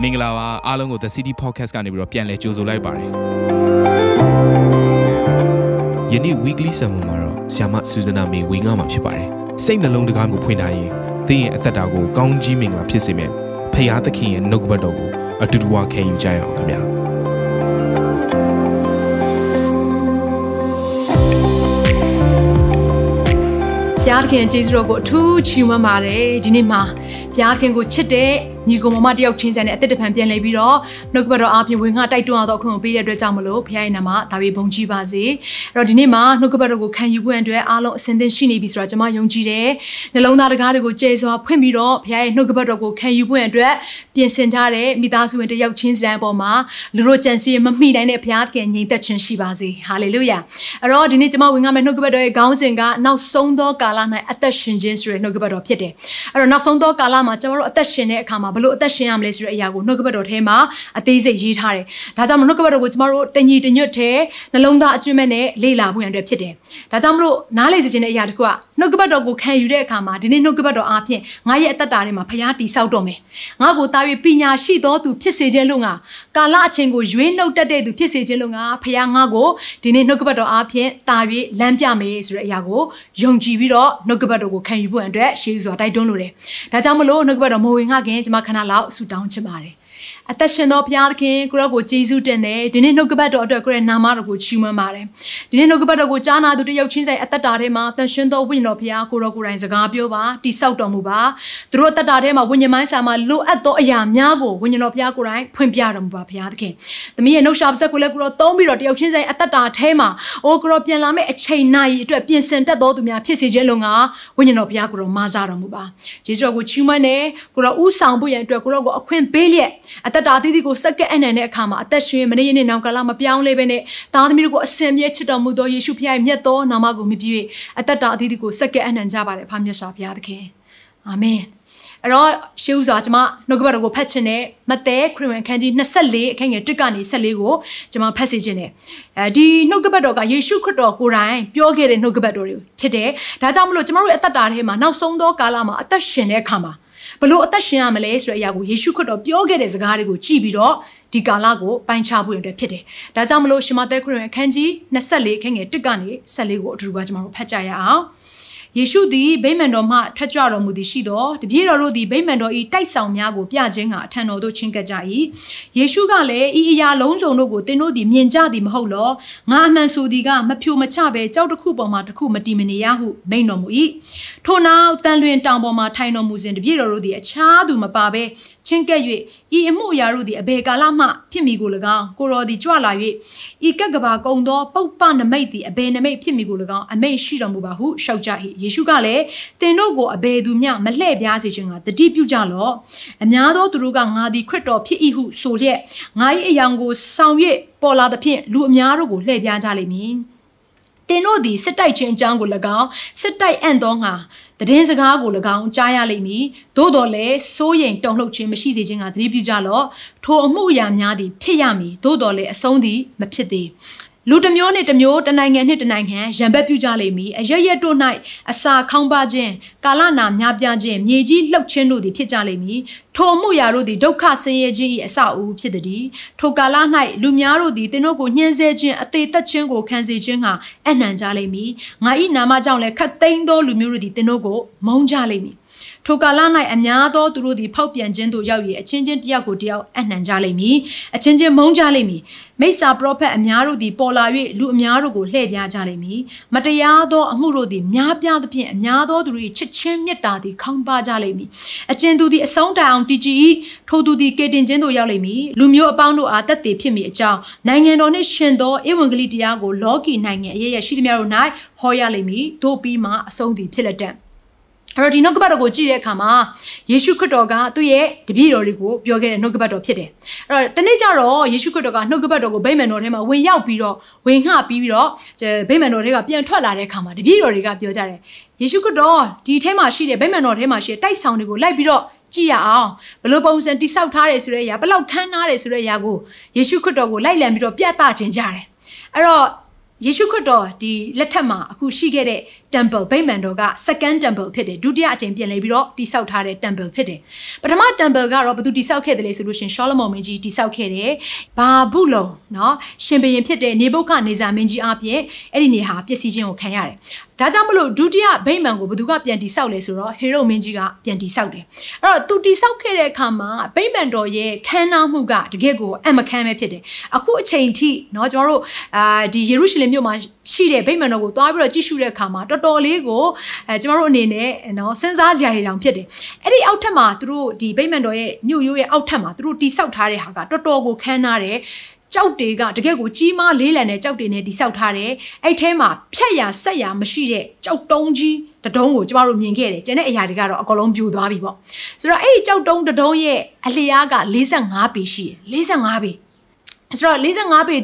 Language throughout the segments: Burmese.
မင်္ဂလာပါအားလုံးကို The City Podcast ကနေပြီးတော့ပြန်လည်ကြိုဆိုလိုက်ပါတယ်ယနေ့ weekly sermon မှာတော့ဆ iam ဆူဇနာမေဝင်ငါမှာဖြစ်ပါတယ်စိတ်နှလုံးတကားကိုဖွင့်ထားရင်သင်ရဲ့အသက်တာကိုကောင်းကြီးမင်္ဂလာဖြစ်စေမယ်ဖခင်သခင်ရဲ့နှုတ်ကပတ်တော်ကိုအတူတူဝခံယူကြရအောင်ခင်ဗျာဘုရားသခင်ကျေးဇူးတော်ကိုအထူးချီးမွမ်းပါတယ်ဒီနေ့မှာဘုရားသခင်ကိုချစ်တဲ့ ညီကိုမမတယောက်ချင်းစံနဲ့အသက်တဖန်ပြန်လဲပြီးတော့နှုတ်ကပတ်တော်အားဖြင့်ဝင်ငှတိုက်တွန်းအောင်တော့ခွင့်ကိုပေးတဲ့အတွက်ကြောင့်မလို့ဘုရားရဲ့နာမဒါပေဘုံကြီးပါစေအဲ့တော့ဒီနေ့မှာနှုတ်ကပတ်တော်ကိုခံယူခွင့်အတွက်အားလုံးအစဉ်သင့်ရှိနေပြီဆိုတော့ကျွန်မယုံကြည်တယ်နှလုံးသားတကားတွေကိုကျေစွာဖွင့်ပြီးတော့ဘုရားရဲ့နှုတ်ကပတ်တော်ကိုခံယူခွင့်အတွက်ပြင်ဆင်ကြတဲ့မိသားစုဝင်တယောက်ချင်းစံအပေါ်မှာလူတို့ကြံစည်မမိနိုင်တဲ့ဘုရားသခင်ညီသက်ခြင်းရှိပါစေဟာလေလုယာအဲ့တော့ဒီနေ့ကျွန်မဝင်ငှမဲ့နှုတ်ကပတ်တော်ရဲ့ခေါင်းစဉ်ကနောက်ဆုံးသောကာလ၌အသက်ရှင်ခြင်းဆိုတဲ့နှုတ်ကပတ်တော်ဖြစ်တယ်အဲ့တော့နောက်ဆုံးသောကာလမှာကျွန်တော်တို့အသက်ရှင်တဲ့အခါမှာဘလို့အသက်ရှင်ရမလဲဆိုတဲ့အရာကိုနှုတ်ကပတ်တော်ထဲမှာအသေးစိတ်ရေးထားတယ်။ဒါကြောင့်မလို့နှုတ်ကပတ်တော်ကိုကျမတို့တညီတညွတ်ထဲနှလုံးသားအကျွမ်းမဲ့နဲ့လေ့လာဖို့ရန်အတွက်ဖြစ်တယ်။ဒါကြောင့်မလို့နားလေစေခြင်းတဲ့အရာတစ်ခုက နှုတ်ကပတ်တော်ကိုခံယူတဲ့အခါမှာဒီနေ့နှုတ်ကပတ်တော်အားဖြင့်ငါရဲ့အသက်တာထဲမှာဖျားတီဆောက်တော့မယ်။ငါ့ကိုတာ၍ပညာရှိသောသူဖြစ်စေခြင်းလို့ငါကာလအချိန်ကိုရွေးနှုတ်တတ်တဲ့သူဖြစ်စေခြင်းလို့ငါဖျားငါကိုဒီနေ့နှုတ်ကပတ်တော်အားဖြင့်တာ၍လမ်းပြမယ်ဆိုတဲ့အရာကိုယုံကြည်ပြီးတော့နှုတ်ကပတ်တော်ကိုခံယူဖို့အတွက်ရှေးစွာတိုက်တွန်းလိုတယ်။ဒါကြောင့်မလို့နှုတ်ကပတ်တော်မဝင်ငါခင်ကျွန်မခဏလောက်ဆူတောင်းချင်ပါတယ် အသက်ရှင်သောဘုရားသခင်ကိုရောကိုကျေးဇူးတင်တယ်ဒီနေ့နှုတ်ကပတ်တော်အတွက်ကိုရဲ့နာမတော်ကိုချီးမွမ်းပါတယ်ဒီနေ့နှုတ်ကပတ်တော်ကိုကြားနာသူတယောက်ချင်းဆိုင်အသက်တာထဲမှာတန်ရှင်သောဝိညာဉ်တော်ဘုရားကိုရောကိုယ်တိုင်စကားပြောပါတိဆောက်တော်မူပါသူတို့အသက်တာထဲမှာဝိညာဉ်မိုင်းဆာမှာလိုအပ်သောအရာများကိုဝိညာဉ်တော်ဘုရားကိုယ်တိုင်ဖွင့်ပြတော်မူပါဘုရားသခင်သမီးရဲ့နှုတ်ရှာပါစက်ကိုလည်းကိုရောသုံးပြီးတော့တယောက်ချင်းဆိုင်အသက်တာထဲမှာအိုကိုရောပြန်လာမယ့်အချိန်နိုင်အတွက်ပြင်ဆင်တတ်သောသူများဖြစ်စေခြင်းလုံငါဝိညာဉ်တော်ဘုရားကိုရောမာစားတော်မူပါယေရှုတော်ကိုချီးမွမ်းတယ်ကိုရောဥဆောင်ဖို့ရန်အတွက်ကိုရောကိုအခွင့်ပေးလျက်အသက်တာအသီးသီးကိုစက္ကန့်အနံတဲ့အခါမှာအသက်ရှင်မနေရတဲ့နောင်ကာလမပြောင်းလဲပဲနဲ့သားသမီးတို့ကိုအစင်မြဲချစ်တော်မူသောယေရှုဖခင်ရဲ့မြတ်သောနာမကိုမြည်ပြီးအသက်တာအသီးသီးကိုစက္ကန့်အနံကြပါတယ်ဖာမြတ်စွာဘုရားသခင်အာမင်အဲ့တော့ရှေးဥစွာကျွန်မနှုတ်ကပတ်တော်ကိုဖတ်ချင်တယ်မဿဲခရစ်ဝင်ခန်းကြီး24အခန်းငယ်1ကနေ14ကိုကျွန်မဖတ်စေချင်တယ်အဲဒီနှုတ်ကပတ်တော်ကယေရှုခရစ်တော်ကိုယ်တိုင်ပြောခဲ့တဲ့နှုတ်ကပတ်တော်တွေဖြစ်တယ်ဒါကြောင့်မလို့ကျွန်တော်တို့ရဲ့အသက်တာထဲမှာနောက်ဆုံးသောကာလမှာအသက်ရှင်တဲ့အခါမှာ ဘလို့အသက်ရှင်ရမလဲဆိုတဲ့အရာကိုယေရှုခရစ်တော်ပြောခဲ့တဲ့စကားတွေကိုကြည့်ပြီးတော့ဒီကာလကိုပိုင်းခြားဖို့အတွက်ဖြစ်တယ်။ဒါကြောင့်မလို့ရှမသက်ခရစ်အခန်းကြီး24ခန်းငယ်1ကနေ14ကိုအတူတူကကျွန်တော်တို့ဖတ်ကြရအောင်။ ယေရှုသည်ဗိမာန်တော်မှထွက်ကြွတော်မူသည်ရှိသောတပည့်တော်တို့သည်ဗိမာန်တော်၏တိုက်ဆောင်များကိုပြခြင်းကအထံတော်သို့ချင်းကပ်ကြ၏ယေရှုကလည်းဤအရာလုံးစုံတို့ကိုသင်တို့သည်မြင်ကြသည်မဟုတ်လောငါအမှန်ဆိုသည်ကမဖြိုမချပဲကြောက်တစ်ခုပေါ်မှာတစ်ခုမတီမနေရဟုမိန့်တော်မူ၏ထို့နောက်တန်လွင်တောင်ပေါ်မှာထိုင်တော်မူစဉ်တပည့်တော်တို့သည်အခြားသူမပါဘဲချင်းကဲ့၍ဤအမှုအရာတို့သည်အဘေကာလမှဖြစ်မိကို၎င်းကိုတော်သည်ကြွလာ၍ဤကက်ကဘာကုံသောပုပ္ပနမိတ်သည်အဘေနမိတ်ဖြစ်မိကို၎င်းအမိတ်ရှိတော်မူပါဟုရှောက်ကြ၏ယေရှုကလည်းသင်တို့ကိုအဘေသူမျှမလှည့်ပြားစေခြင်းကတတိပြုကြလော့အများသောသူတို့ကငါသည်ခရစ်တော်ဖြစ်၏ဟုဆိုလျက်ငါ၏အယောင်ကိုဆောင်၍ပေါ်လာသဖြင့်လူအများတို့ကိုလှည့်ပြားကြလိမ့်မည် တင်တို့သည်စစ်တိုက်ခြင်းအကြောင်းကို၎င်းစစ်တိုက်အံ့သောငါတည်င်းစကားကို၎င်းကြားရလိမ့်မည်သို့တော်လည်းစိုးရိမ်တုန်လှုပ်ခြင်းမရှိစေခြင်းကသတိပြုကြလော့ထိုအမှုအရာများသည်ဖြစ်ရမည်သို့တော်လည်းအဆုံးသည်မဖြစ်သေး လူတစ်မျိုးနဲ့တစ်မျိုးတနိုင်ငံနဲ့တနိုင်ငံရံဘက်ပြုကြလိမ့်မည်အရရက်တို့၌အစာခေါင်းပါခြင်းကာလနာများပြားခြင်းမြေကြီးလှုပ်ခြင်းတို့သည်ဖြစ်ကြလိမ့်မည်ထိုမှုရာတို့သည်ဒုက္ခဆင်းရဲခြင်း၏အစအဦးဖြစ်သည်ထိုကာလ၌လူများတို့သည်သင်တို့ကိုညှင်းဆဲခြင်းအသေးသက်ခြင်းကိုခံစေခြင်းဟာအနှံကြလိမ့်မည်ငါ၏နာမကြောင့်လည်းခတ်သိမ်းသောလူမျိုးတို့သည်သင်တို့ကိုမုန်းကြလိမ့်မည် ထိုကာလ၌အများသောသူတို့သည်ဖောက်ပြန်ခြင်းသို့ရောက်၍အချင်းချင်းတယောက်ကိုတယောက်အနှံကြလိမ့်မည်အချင်းချင်းမုန်းကြလိမ့်မည်မိစ္ဆာပရောဖက်အများတို့သည်ပေါ်လာ၍လူအများတို့ကိုလှည့်ပြားကြလိမ့်မည်မတရားသောအမှုတို့သည်များပြားသဖြင့်အများသောသူတို့၏ချစ်ချင်းမေတ္တာသည်ခေါင်းပါကြလိမ့်မည်အကျဉ်သူသည်အဆုံးတိုင်အောင်တည်ကြည်၏ထိုသူသည်ကေတင်ခြင်းသို့ရောက်လိမ့်မည်လူမျိုးအပေါင်းတို့အားတက်တည်ဖြစ်မည်အကြောင်းနိုင်ငံတော်နှင့်ရှင်သောဧဝံဂေလိတရားကိုလောကီနိုင်ငံအရေးရရှိသမျှတို့၌ဟောရလိမ့်မည်တို့ပြီးမှအဆုံးသည်ဖြစ်လက်တတ် အဲ့တော့ဒီနှုတ်ကပတ်တော်ကိုကြည့်တဲ့အခါမှာယေရှုခရစ်တော်ကသူ့ရဲ့တပည့်တော်တွေကိုပြောခဲ့တဲ့နှုတ်ကပတ်တော်ဖြစ်တယ်။အဲ့တော့တနေ့ကျတော့ယေရှုခရစ်တော်ကနှုတ်ကပတ်တော်ကိုဗိမာန်တော်ထဲမှာဝင်ရောက်ပြီးတော့ဝင်ငှပြီးပြီးတော့ဗိမာန်တော်တွေကပြန်ထွက်လာတဲ့အခါမှာတပည့်တော်တွေကပြောကြတယ်။ယေရှုခရစ်တော်ဒီထဲမှာရှိတဲ့ဗိမာန်တော်ထဲမှာရှိတဲ့တိုက်ဆောင်တွေကိုလိုက်ပြီးတော့ကြည့်ရအောင်ဘလို့ပုံစံတိဆောက်ထားတယ်ဆိုတဲ့အရာဘလောက်ခန်းနားတယ်ဆိုတဲ့အရာကိုယေရှုခရစ်တော်ကိုလိုက်လံပြီးတော့ပြသခြင်းကြတယ်။အဲ့တော့ ယေရှုခရစ်တော်ဒီလက်ထက်မှာအခုရှိခဲ့တဲ့ temple ဗိမာန်တော်က second temple ဖြစ်တယ်ဒုတိယအကြိမ်ပြင်လဲပြီးတော့တိဆောက်ထားတဲ့ temple ဖြစ်တယ်ပထမ temple ကတော့ဘယ်သူတိဆောက်ခဲ့တယ်လဲဆိုလို့ရှင်ရှောလမုန်မင်းကြီးတိဆောက်ခဲ့တယ်ဘာဘူးလုံเนาะရှင်ဘုရင်ဖြစ်တဲ့နေဘုခနေဇာမင်းကြီးအပြင်အဲ့ဒီနေဟာပျက်စီးခြင်းကိုခံရတယ် ဒါကြောင့်မလို့ဒုတိယဗိမာန်ကိုဘယ်သူကပြန်တိဆောက်လဲဆိုတော့ဟေရုမင်းကြီးကပြန်တိဆောက်တယ်အဲ့တော့သူတိဆောက်ခဲ့တဲ့အခါမှာဗိမာန်တော်ရဲ့ခမ်းနားမှုကတကယ့်ကိုအမခမ်းပဲဖြစ်တယ်အခုအချိန်ထိเนาะကျွန်တော်တို့အာဒီယေရုရှလင်မြို့မှာရှိတဲ့ဗိမာန်တော်ကိုသွားပြီးတော့ကြည့်ရှုတဲ့အခါမှာတော်တော်လေးကိုအဲကျွန်တော်တို့အနေနဲ့နော်စဉ်းစားကြရအောင်ဖြစ်တယ်အဲ့ဒီအောက်ထပ်မှာသူတို့ဒီဗိမာန်တော်ရဲ့မြို့ရိုးရဲ့အောက်ထပ်မှာသူတို့တိဆောက်ထားတဲ့ဟာကတော်တော်ကိုခမ်းနားတယ် ကြောက်တွေကတကယ့်ကိုကြီးမားလေးလံတဲ့ကြောက်တွေနဲ့တိဆောက်ထားတယ်အဲ့ထဲမှာဖြက်ရဆက်ရမရှိတဲ့ကြောက်တုံးကြီးတဒုံးကိုကျမတို့မြင်ခဲ့တယ်ကျန်တဲ့အရာတွေကတော့အကုန်လုံးပြိုသွားပြီပေါ့ဆိုတော့အဲ့ဒီကြောက်တုံးတဒုံးရဲ့အလျားက45ပေရှိတယ်45ပေဆိုတော့45ပေ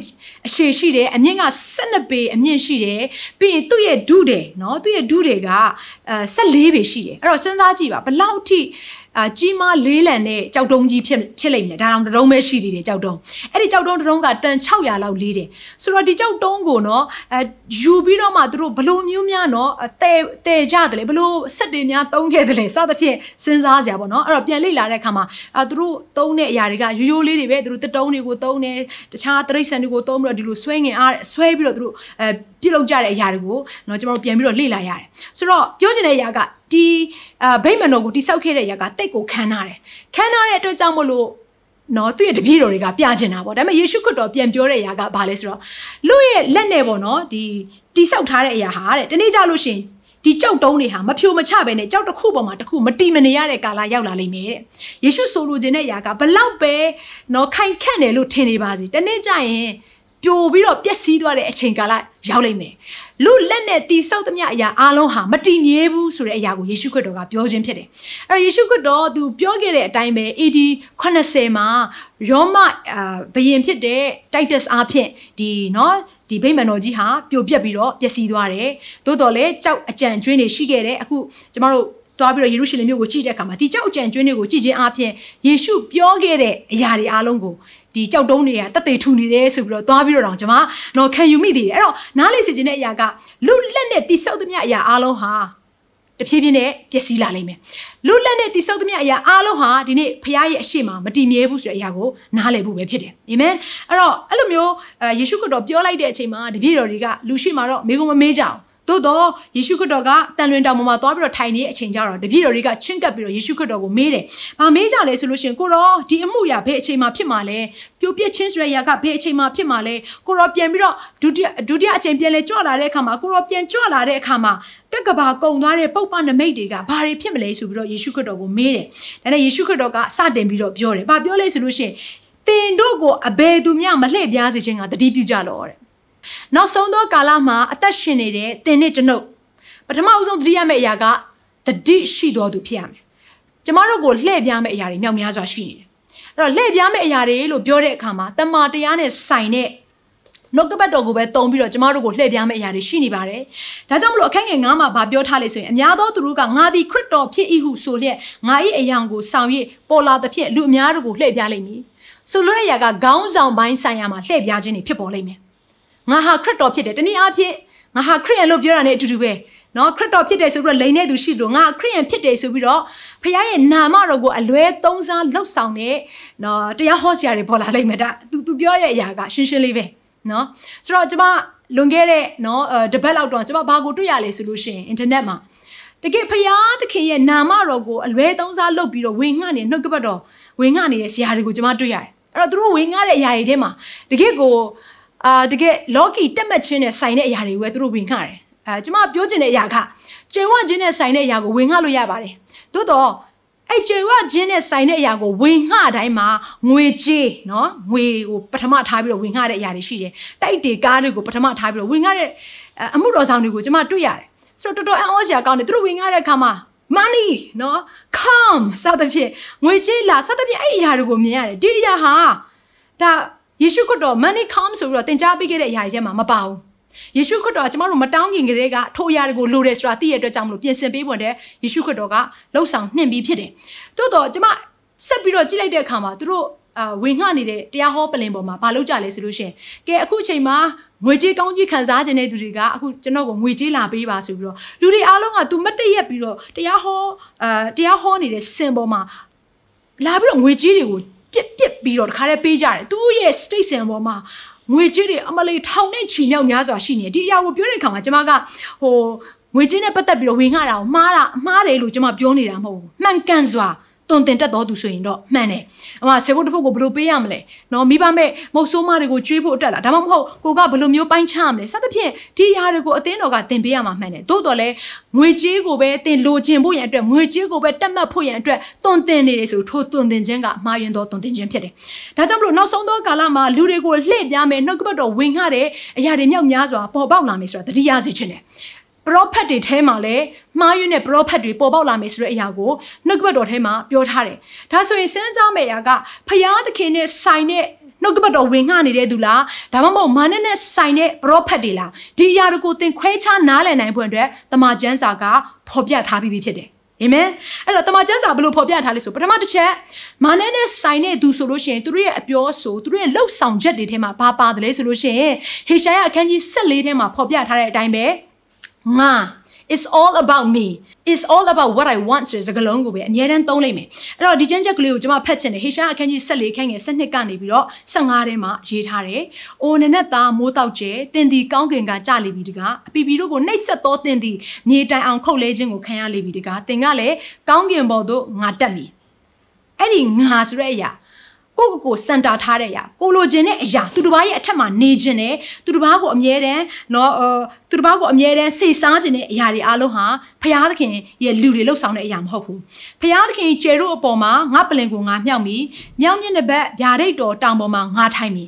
အရှည်ရှိတယ်အမြင့်က12ပေအမြင့်ရှိတယ်ပြီးရင်သူ့ရဲ့ဒုတယ်နော်သူ့ရဲ့ဒုတွေကအဲ14ပေရှိတယ်အဲ့တော့စဉ်းစားကြည့်ပါဘလောက်အထိ အာကြီးမားလေးလံတဲ့ကြောက်တုံးကြီးဖြစ်ဖြစ်လိမ့်မယ်ဒါတော့တရုံးပဲရှိသေးတယ်ကြောက်တုံးအဲ့ဒီကြောက်တုံးတရုံးကတန်600လောက်လေးတယ်ဆိုတော့ဒီကြောက်တုံးကိုနော်အဲယူပြီးတော့မှသူတို့ဘလို့မျိုးများနော်တဲတဲကြတယ်လေဘလို့စက်တွေများတုံးခဲ့တယ်လေစသဖြင့်စဉ်းစားစရာပေါ့နော်အဲ့တော့ပြန်လေ့လာတဲ့အခါမှာအာသူတို့တုံးတဲ့အရာတွေကရိုးရိုးလေးတွေပဲသူတို့တတုံးတွေကိုတုံးတယ်တခြားတရိတ်ဆန်တွေကိုတုံးပြီးတော့ဒီလိုဆွဲငင်အားဆွဲပြီးတော့သူတို့အဲပြုတ်လောက်ကြတဲ့အရာတွေကိုနော်ကျွန်တော်တို့ပြန်ပြီးတော့လေ့လာရတယ်ဆိုတော့ပြောချင်တဲ့အရာက ဒီအဗိမာန်တော်ကိုတိဆောက်ခဲ့တဲ့အရာကတိတ်ကိုခမ်းနားတယ်ခမ်းနားတဲ့အတွက်ကြောင့်မလို့နော်သူ့ရဲ့တပည့်တော်တွေကပြကျင်တာပေါ့ဒါပေမဲ့ယေရှုခရစ်တော်ပြန်ပြောတဲ့အရာကဘာလဲဆိုတော့လူရဲ့လက်နဲ့ပေါ့နော်ဒီတိဆောက်ထားတဲ့အရာဟာတဲ့တနေ့ကြလို့ရှိရင်ဒီကြောက်တုံးတွေဟာမဖြိုမချပဲနဲ့ကြောက်တစ်ခုပေါ်မှာတစ်ခုမတီမနေရတဲ့ကာလရောက်လာလိမ့်မယ်တဲ့ယေရှုဆိုလိုချင်တဲ့အရာကဘလောက်ပဲနော်ခိုင်ခန့်တယ်လို့ထင်နေပါစေတနေ့ကျရင် ပြိုပြီးတော့ပျက်စီးသွားတဲ့အချိန်ကာလရောက်လိမ့်မယ်။လူလက်နဲ့တိဆောက်သမျှအရာအားလုံးဟာမတည်မြဲဘူးဆိုတဲ့အရာကိုယေရှုခရစ်တော်ကပြောခြင်းဖြစ်တယ်။အဲ့ယေရှုခရစ်တော်သူပြောခဲ့တဲ့အတိုင်းပဲ AD 80မှာရောမဘုရင်ဖြစ်တဲ့ Titus အားဖြင့်ဒီနော်ဒီဗိမာန်တော်ကြီးဟာပြိုပျက်ပြီးတော့ပျက်စီးသွားတယ်။သို့တော်လည်းကြောက်အကြံကျွင်းတွေရှိခဲ့တယ်။အခုကျမတို့သွားပြီးတော့ယေရုရှလင်မြို့ကိုကြည့်တဲ့အခါမှာဒီကြောက်ကြံကျွင်းတွေကိုကြည့်ခြင်းအပြင်ယေရှုပြောခဲ့တဲ့အရာတွေအားလုံးကို ဒီကြောက်တုံးတွေကတက်တေထူနေတယ်ဆိုပြီးတော့သွားပြီးတော့တော့ကျွန်မတော့ခံယူမိသေးတယ်အဲ့တော့နားလေစီခြင်းတဲ့အရာကလူလက်နဲ့တိဆောက်သမျှအရာအားလုံးဟာတဖြည်းဖြည်းနဲ့ပျက်စီးလာလိမ့်မယ်လူလက်နဲ့တိဆောက်သမျှအရာအားလုံးဟာဒီနေ့ဖခင်ရဲ့အရှိမမတည်မြဲဘူးဆိုတဲ့အရာကိုနားလည်ဖို့ပဲဖြစ်တယ်အာမင်အဲ့တော့အဲ့လိုမျိုးယေရှုခရစ်တော်ပြောလိုက်တဲ့အချိန်မှာတပည့်တော်တွေကလူရှိမှတော့မေကုံမမေးကြအောင် သို့တော့ယေရှုခရစ်တော်ကတန်လွင်တောင်ပေါ်မှာသွားပြီးတော့ထိုင်နေတဲ့အချိန်ကျတော့တပည့်တော်တွေကချင့်ကပ်ပြီးတော့ယေရှုခရစ်တော်ကိုမေးတယ်။ဘာမေးကြလဲဆိုလို့ရှိရင်ကိုရောဒီအမှုရာဘယ်အချိန်မှာဖြစ်မှာလဲ။ပြိုပြက်ချင်းဆိုတဲ့ຢာကဘယ်အချိန်မှာဖြစ်မှာလဲ။ကိုရောပြန်ပြီးတော့ဒုတိယဒုတိယအချိန်ပြန်လဲကြွလာတဲ့အခါမှာကိုရောပြန်ကြွလာတဲ့အခါမှာတက်ကဘာကုံသွားတဲ့ပုပ္ပနမိတ်တွေကဘာတွေဖြစ်မလဲဆိုပြီးတော့ယေရှုခရစ်တော်ကိုမေးတယ်။ဒါနဲ့ယေရှုခရစ်တော်ကစတင်ပြီးတော့ပြောတယ်။ဘာပြောလဲဆိုလို့ရှိရင်တင်တို့ကိုအဘယ်သူမျှမလှည့်ပြားစေခြင်းကတတိပြုကြလောတဲ့။ နောက်ဆုံးသောကာလမှာအသက်ရှင်နေတဲ့တင်နဲ့ကျွန်ုပ်ပထမအဆုံးသတိရမယ့်အရာကတတိရှိတော်သူဖြစ်ရမယ်။ကျမတို့ကိုလှည့်ပြားမယ့်အရာတွေမြောက်များစွာရှိနေတယ်။အဲ့တော့လှည့်ပြားမယ့်အရာတွေလို့ပြောတဲ့အခါမှာတမန်တရားနဲ့ဆိုင်တဲ့နှုတ်ကပတ်တော်ကိုပဲတုံပြီးတော့ကျမတို့ကိုလှည့်ပြားမယ့်အရာတွေရှိနေပါတယ်။ဒါကြောင့်မလို့အခန်းငယ်9မှာဗာပြောထားလေဆိုရင်အများသောသူတို့ကငါသည်ခရစ်တော်ဖြစ်၏ဟုဆိုလျက်ငါ၏အယောင်ကိုဆောင်၍ပေါ်လာသဖြင့်လူအများတို့ကိုလှည့်ပြားလိမ့်မည်။ဆိုလိုတဲ့အရာကခေါင်းဆောင်ပိုင်းဆိုင်ရာမှာလှည့်ပြားခြင်းတွေဖြစ်ပေါ်လိမ့်မယ်။ ငါဟာခရစ်တော်ဖြစ်တယ်တနည်းအားဖြင့်ငါဟာခရစ်ယာန်လို့ပြောတာနဲ့အတူတူပဲ။နော်ခရစ်တော်ဖြစ်တယ်ဆိုပြီးတော့လိန်တဲ့သူရှိလို့ငါခရစ်ယာန်ဖြစ်တယ်ဆိုပြီးတော့ဖခင်ရဲ့နာမတော်ကိုအလွဲသုံးစားလှုပ်ဆောင်တဲ့နော်တရားဟောဆရာတွေပေါ်လာလိမ့်မယ်ဒါသူသူပြောတဲ့အရာကရှင်းရှင်းလေးပဲနော်ဆိုတော့ကျွန်မလွန်ခဲ့တဲ့နော်တပတ်လောက်တော့ကျွန်မဘာကိုတွေ့ရလဲဆိုလို့ရှိရင်အင်တာနက်မှာတကယ်ဖရာသခင်ရဲ့နာမတော်ကိုအလွဲသုံးစားလုပ်ပြီးတော့ဝင်ငှနေနှုတ်ကပတ်တော်ဝင်ငှနေတဲ့ဆရာတွေကိုကျွန်မတွေ့ရတယ်အဲ့တော့သူတို့ဝင်ငှတဲ့အရာတွေထဲမှာတကယ်ကို အာတကယ်လော်ကီတက်မှတ်ခြင်းနဲ့ဆိုင်တဲ့အရာတွေကိုပဲသူတို့ဝင်ခတယ်အဲကျွန်မပြောချင်တဲ့အရာကကျွေဝခြင်းနဲ့ဆိုင်တဲ့အရာကိုဝင်ခလို့ရပါတယ်သို့တော့အဲ့ကျွေဝခြင်းနဲ့ဆိုင်တဲ့အရာကိုဝင်ခတိုင်းမှာငွေကြေးနော်ငွေကိုပထမထားပြီးတော့ဝင်ခတဲ့အရာတွေရှိတယ်တိုက်တေကားတွေကိုပထမထားပြီးတော့ဝင်ခတဲ့အမှုတော်ဆောင်တွေကိုကျွန်မတွေ့ရတယ်ဆိုတော့တော်တော်အံ့ဩစရာကောင်းတယ်သူတို့ဝင်ခတဲ့အခါမှာ money နော် come စသဖြင့်ငွေကြေးလာစသဖြင့်အဲ့အရာတွေကိုမြင်ရတယ်ဒီအရာဟာဒါ ယေရှုခရစ်တော် money come ဆိုပြီးတော့သင်ကြားပေးခဲ့တဲ့အရာတွေထဲမှာမပါဘူးယေရှုခရစ်တော်ကကျမတို့မတောင်းခင်ကလေးကထိုအရာတွေကိုလိုတယ်ဆိုတာသိရတဲ့အတွက်ကြောင့်မလို့ပြင်ဆင်ပေးဖို့တဲ့ယေရှုခရစ်တော်ကလှုပ်ဆောင်နှင်ပြီးဖြစ်တယ်။တိုးတော့ကျမဆက်ပြီးတော့ကြည့်လိုက်တဲ့အခါမှာသူတို့အာဝင်ငှနေတဲ့တရားဟောပလင်ပေါ်မှာဘာလုပ်ကြလဲဆိုလို့ရှိရင်ကဲအခုအချိန်မှာငွေကြေးကောင်းကြီးခံစားခြင်းတဲ့သူတွေကအခုကျွန်တော်ကိုငွေကြေးလာပေးပါဆိုပြီးတော့လူတွေအားလုံးကသူမတ်တရက်ပြီးတော့တရားဟောအာတရားဟောနေတဲ့စင်ပေါ်မှာလာပြီးတော့ငွေကြေးတွေကို ပြစ်ပြစ်ပြီးတော့တခါတည်းပေးကြတယ်သူရဲ့ state စင်ပေါ်မှာငွေကြေးတွေအမလေးထောင်နဲ့ချီမြောက်များစွာရှိနေတယ်ဒီအရာကိုပြောတဲ့အခါမှာကျွန်မကဟိုငွေကြေးနဲ့ပတ်သက်ပြီးတော့ဝင်ငှတာကိုမှားတာမှားတယ်လို့ကျွန်မပြောနေတာမဟုတ်ဘူးမှန်ကန်စွာ တွန်တင်တက်တော်သူဆိုရင်တော့မှန်တယ်။အမဆေဖို့တစ်ဖုတ်ကိုဘယ်လိုပေးရမလဲ။နော်မိဘမဲ့မုတ်ဆိုးမတွေကိုကျွေးဖို့အတွက်လားဒါမှမဟုတ်ကိုကဘယ်လိုမျိုးပိုင်းခြားရမလဲ။စသဖြင့်ဒီຢာတွေကိုအသင်းတော်ကတင်ပေးရမှာမှန်တယ်။သို့တော်လည်းငွေကြေးကိုပဲတင်လိုချင်ဖို့ရန်အတွက်ငွေကြေးကိုပဲတက်မှတ်ဖို့ရန်အတွက်တွန်တင်နေတယ်ဆိုထိုတွန်တင်ခြင်းကမှားယွင်းသောတွန်တင်ခြင်းဖြစ်တယ်။ဒါကြောင့်မလို့နောက်ဆုံးသောကာလမှာလူတွေကိုလှည့်ပြားမယ်နှုတ်ကပတ်တော်ဝင်ငှတဲ့အရာတွေမြောက်များစွာပေါ်ပေါက်လာမယ်ဆိုတာတတိယစေခြင်းတယ်။ ပရောဖက်တွေထဲမှာလည်းမှားယွင်းတဲ့ပရောဖက်တွေပေါ်ပေါက်လာမယ်ဆိုတဲ့အရာကိုနှုတ်ကပတ်တော်ထဲမှာပြောထားတယ်။ဒါဆိုရင်စဉ်းစားမယ့်အရာကဖျားသခင်နဲ့ဆိုင်တဲ့နှုတ်ကပတ်တော်ဝင်ငှနေတဲ့သူလားဒါမှမဟုတ်မာနနဲ့ဆိုင်တဲ့ပရောဖက်တွေလားဒီအရာတွေကိုသင်ခွဲခြားနားလည်နိုင်ဖို့အတွက်တမန်ကျမ်းစာကဖော်ပြထားပြီးဖြစ်တယ်အာမင်အဲ့တော့တမန်ကျမ်းစာဘယ်လိုဖော်ပြထားလဲဆိုပထမတစ်ချက်မာနနဲ့ဆိုင်တဲ့သူဆိုလို့ရှိရင်သူတို့ရဲ့အပြောဆိုသူတို့ရဲ့လှုပ်ဆောင်ချက်တွေထဲမှာဘာပါတယ်လဲဆိုလို့ရှိရင်ဟေရှာယအခန်းကြီး14ထဲမှာဖော်ပြထားတဲ့အတိုင်းပဲ ငါ it's all about me it's all about what i want ဆိုတဲ့စကားလုံးကိုပဲအမြဲတမ်းသုံးလိုက်မယ်အဲ့တော့ဒီကျမ်းချက်ကလေးကိုကျွန်မဖတ်ချင်တယ်ဟေရှာအခန်းကြီး14ခန်းငယ်12ကနေပြီးတော့15ထဲမှာရေးထားတယ်။အိုနနက်သားမိုးတောက်ကျဲတင်ဒီကောင်းကင်ကကြလိပြီတကားအပီပီတို့ကိုနှိပ်ဆက်သောတင်ဒီမြေတိုင်အောင်ခုတ်လဲခြင်းကိုခံရလိပြီတကားတင်ကလည်းကောင်းကင်ဘော်သို့ငါတက်မည်အဲ့ဒီငါဆိုတဲ့အရာ ကိုကိုကိုစန်တာထားတဲ့အရာကိုလိုချင်တဲ့အရာသူတစ်ပါးရဲ့အထက်မှာနေချင်တယ်သူတစ်ပါးကိုအမြဲတမ်းနော်သူတစ်ပါးကိုအမြဲတမ်းစိတ်စားချင်တဲ့အရာတွေအားလုံးဟာဖရာသခင်ရဲ့လူတွေလှုပ်ဆောင်တဲ့အရာမဟုတ်ဘူးဖရာသခင်ကျေတို့အပေါ်မှာငါပလင်ကိုငါမြောက်ပြီမြောက်မျက်နှာဘက်ဗျာဒိတ်တော်တောင်ပေါ်မှာငါထိုင်ပြီ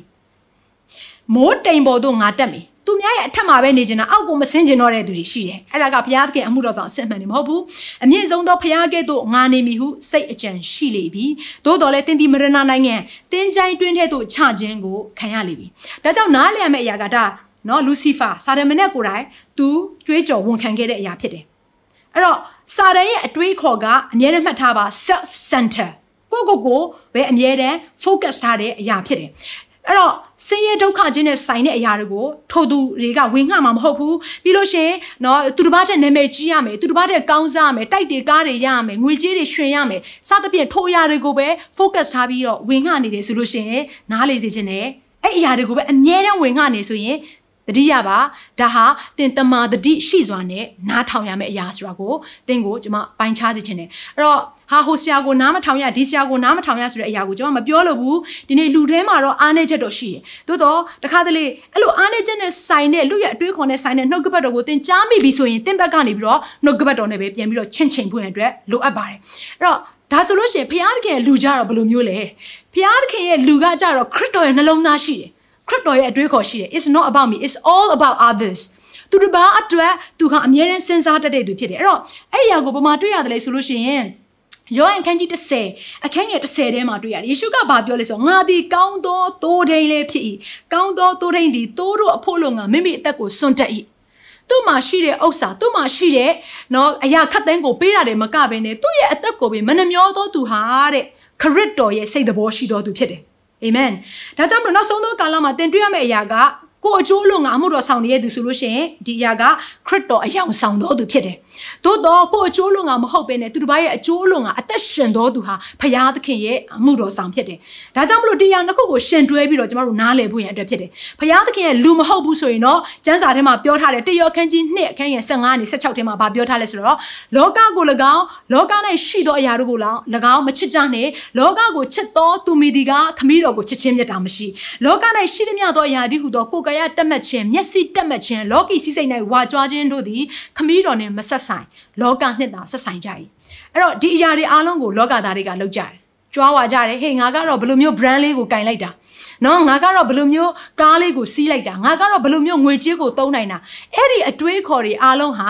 မိုးတိမ်ပေါ်သို့ငါတက်ပြီ သူများရဲ့အထက်မှာပဲနေနေတာအောက်ကိုမဆင်းကျင်တော့တဲ့သူတွေရှိတယ်အဲ့ဒါကဘုရားသခင်အမှုတော်ဆောင်အစစ်မှန်နေမဟုတ်ဘူးအမြင့်ဆုံးသောဘုရားကဲ့သို့ငါနေမည်ဟုစိတ်အကြံရှိလေပြီသို့တော်လည်းတင်းဒီမရဏနိုင်ငံတင်းချိုင်းတွင်းထဲသို့ချခြင်းကိုခံရလေပြီဒါကြောင့်နားလည်ရမယ့်အရာကဒါနော်လူစီဖာစာရမဏေကိုယ်တိုင်သူကြွေးကြော်ဝန်ခံခဲ့တဲ့အရာဖြစ်တယ်အဲ့တော့စာရန်ရဲ့အတွေးခေါ်ကအမြဲတမ်းမှတ်ထားပါ self center ကိုကိုကိုပဲအမြဲတမ်း focus ထားတဲ့အရာဖြစ်တယ် အဲ့တော့ဆင်းရဲဒုက္ခချင်းနဲ့ဆိုင်တဲ့အရာတွေကိုထိုသူတွေကဝင်ငှမှာမဟုတ်ဘူးပြီးလို့ရှိရင်เนาะသူတစ်ပါးတဲ့နာမည်ကြီးရမယ်သူတစ်ပါးတဲ့ကောင်းစားရမယ်တိုက်တွေကားတွေရရမယ်ငွေကြေးတွေရွှင်ရမယ်စသဖြင့်ထိုအရာတွေကိုပဲ focus ထားပြီးတော့ဝင်ငှနေတယ်ဆိုလို့ရှိရင်နားလေစေခြင်းနဲ့အဲ့အရာတွေကိုပဲအမြဲတမ်းဝင်ငှနေဆိုရင် တတိယပါဒါဟာတင်တမာတတိရှိစွာနဲ့နားထောင်ရမယ့်အရာဆိုတာကိုတင်ကိုကျွန်မပိုင်းခြားစေချင်တယ်အဲ့တော့ဟာဟိုဆရာကိုနားမထောင်ရဒီဆရာကိုနားမထောင်ရဆိုတဲ့အရာကိုကျွန်မမပြောလို့ဘူးဒီနေ့လူထဲမှာတော့အားနေချက်တော့ရှိတယ်သို့တော့တခါတလေအဲ့လိုအားနေချက်နဲ့ဆိုင်တဲ့လူရဲ့အတွေးခေါ်နဲ့ဆိုင်တဲ့နှုတ်ကပတ်တော်ကိုတင်ကြားမိပြီဆိုရင်တင်ဘက်ကနေပြီးတော့နှုတ်ကပတ်တော်နဲ့ပဲပြန်ပြီးတော့ချင့်ချိန်ဖို့ရတဲ့အတွက်လိုအပ်ပါတယ်အဲ့တော့ဒါဆိုလို့ရှိရင်ဘုရားသခင်ရဲ့လူကြတော့ဘယ်လိုမျိုးလဲဘုရားသခင်ရဲ့လူကကြတော့ခရစ်တော်ရဲ့နှလုံးသားရှိတယ် ခရစ်တော်ရဲ့အတွေးခေါ်ရှိတယ် it's not about me it's all about others သူတစ်ပါးအတွက်သူကအမြဲတမ်းစဉ်းစားတတ်တဲ့သူဖြစ်တယ်အဲ့တော့အဲ့ဒီအရာကိုဘယ်မှာတွေ့ရတယ်လဲဆိုလို့ရှိရင်ယောဟန်ခန်းကြီး30အခန်းငယ်30ထဲမှာတွေ့ရတယ်ယေရှုကဘာပြောလဲဆိုတော့ငါသည်ကောင်းသောသိုးထိန်လေးဖြစ်၏ကောင်းသောသိုးထိန်သည်သိုးတို့အဖို့လုံးကမိမိအသက်ကိုစွန့်တက်၏သူ့မှာရှိတဲ့ဥစ္စာသူ့မှာရှိတဲ့နော်အရာခတ်သိမ်းကိုပေးရတယ်မကဘဲနဲ့သူ့ရဲ့အသက်ကိုပဲမနှမျောသောသူဟာတဲ့ခရစ်တော်ရဲ့စိတ်သဘောရှိတော်သူဖြစ်တယ် အာမင်ဒါကြောင့်မလို့နောက်ဆုံးသောကာလမှာသင်တွေ့ရမယ့်အရာကကိုအကျိုးလုံးကအမှုတော်ဆောင်နေတဲ့သူဆိုလို့ရှိရင်ဒီအရာကခရစ်တော်အယောင်ဆောင်တော်သူဖြစ်တယ်။သို့တော့ကိုအကျိုးလုံးကမဟုတ်ဘဲနဲ့သူတစ်ပါးရဲ့အကျိုးလုံးကအသက်ရှင်တော်သူဟာဖရာသခင်ရဲ့အမှုတော်ဆောင်ဖြစ်တယ်။ဒါကြောင့်မလို့တရားနှစ်ခုကိုရှင်တွဲပြီးတော့ကျမတို့နားလည်ဖို့ရန်အတွက်ဖြစ်တယ်။ဖရာသခင်ရဲ့လူမဟုတ်ဘူးဆိုရင်တော့ကျမ်းစာထဲမှာပြောထားတယ်တယောအခန်းကြီး2အခန်းငယ်15နဲ့16ထဲမှာဗာပြောထားလဲဆိုတော့လောကကို၎င်းလောက၌ရှိသောအရာတို့ကို၎င်းမချစ်ကြနှင့်လောကကိုချစ်သောသူမိဒီကခမည်းတော်ကိုချစ်ခြင်းမြတ်တာမရှိလောက၌ရှိသမျှသောအရာဒီဟုသောကိုယ်ကရတက်မှတ်ခြင်းမျက်စိတက်မှတ်ခြင်းလောကီစည်းစိမ်၌ဝါကြွားခြင်းတို့သည်ခမည်းတော်နှင့်မဆက်ဆိုင်လောကနှစ်သာဆက်ဆိုင်ကြ၏အဲ့တော့ဒီအရာတွေအားလုံးကိုလောကသားတွေကလုပ်ကြတယ်ကြွားဝါကြတယ်ဟေးငါကတော့ဘယ်လိုမျိုး brand လေးကိုကင်လိုက်တာနော်ငါကတော့ဘယ်လိုမျိုးကားလေးကိုစီးလိုက်တာငါကတော့ဘယ်လိုမျိုးငွေကြေးကိုသုံးနိုင်တာအဲ့ဒီအတွေးခေါ်တွေအားလုံးဟာ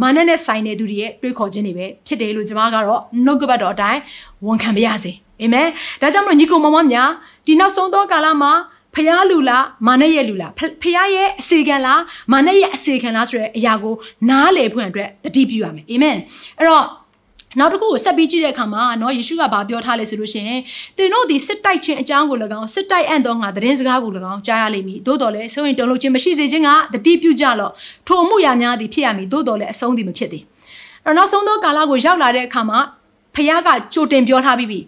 မာနနဲ့ဆိုင်နေသူတွေရဲ့တွေးခေါ်ခြင်းတွေပဲဖြစ်တယ်လို့ကျွန်မကတော့နှုတ်ကပတ်တော်အတိုင်းဝန်ခံပါရစေအာမင်ဒါကြောင့်မလို့ညီကိုမောင်မများဒီနောက်ဆုံးသောကာလမှာ ဖျားလူလားမာနရဲ့လူလားဖျားရဲ့အစေခံလားမာနရဲ့အစေခံလားဆိုတဲ့အရာကိုနားလည်ဖွင့်အတွက်တတိပြုရမယ်အာမင်အဲ့တော့ နောက်တစ်ခုကိုဆက်ပြီးကြည့်တဲ့အခါမှာเนาะယေရှုကဘာပြောထားလဲဆိုလို့ရှိရင်သင်တို့ဒီစစ်တိုက်ခြင်းအကြောင်းကို၎င်းစစ်တိုက်အံ့သောငါသတင်းစကားကို၎င်းကြားရလိမ့်မည်သို့တော်လည်းဆိုရင်တုံလို့ခြင်းမရှိစေခြင်းကတတိပြုကြလော့ထိုအမှုရာများသည်ဖြစ်ရမည်သို့တော်လည်းအဆုံးသည်မဖြစ်သေးအဲ့တော့နောက်ဆုံးသောကာလကိုရောက်လာတဲ့အခါမှာဖခင်ကကြိုတင်ပြောထားပြီးပြီ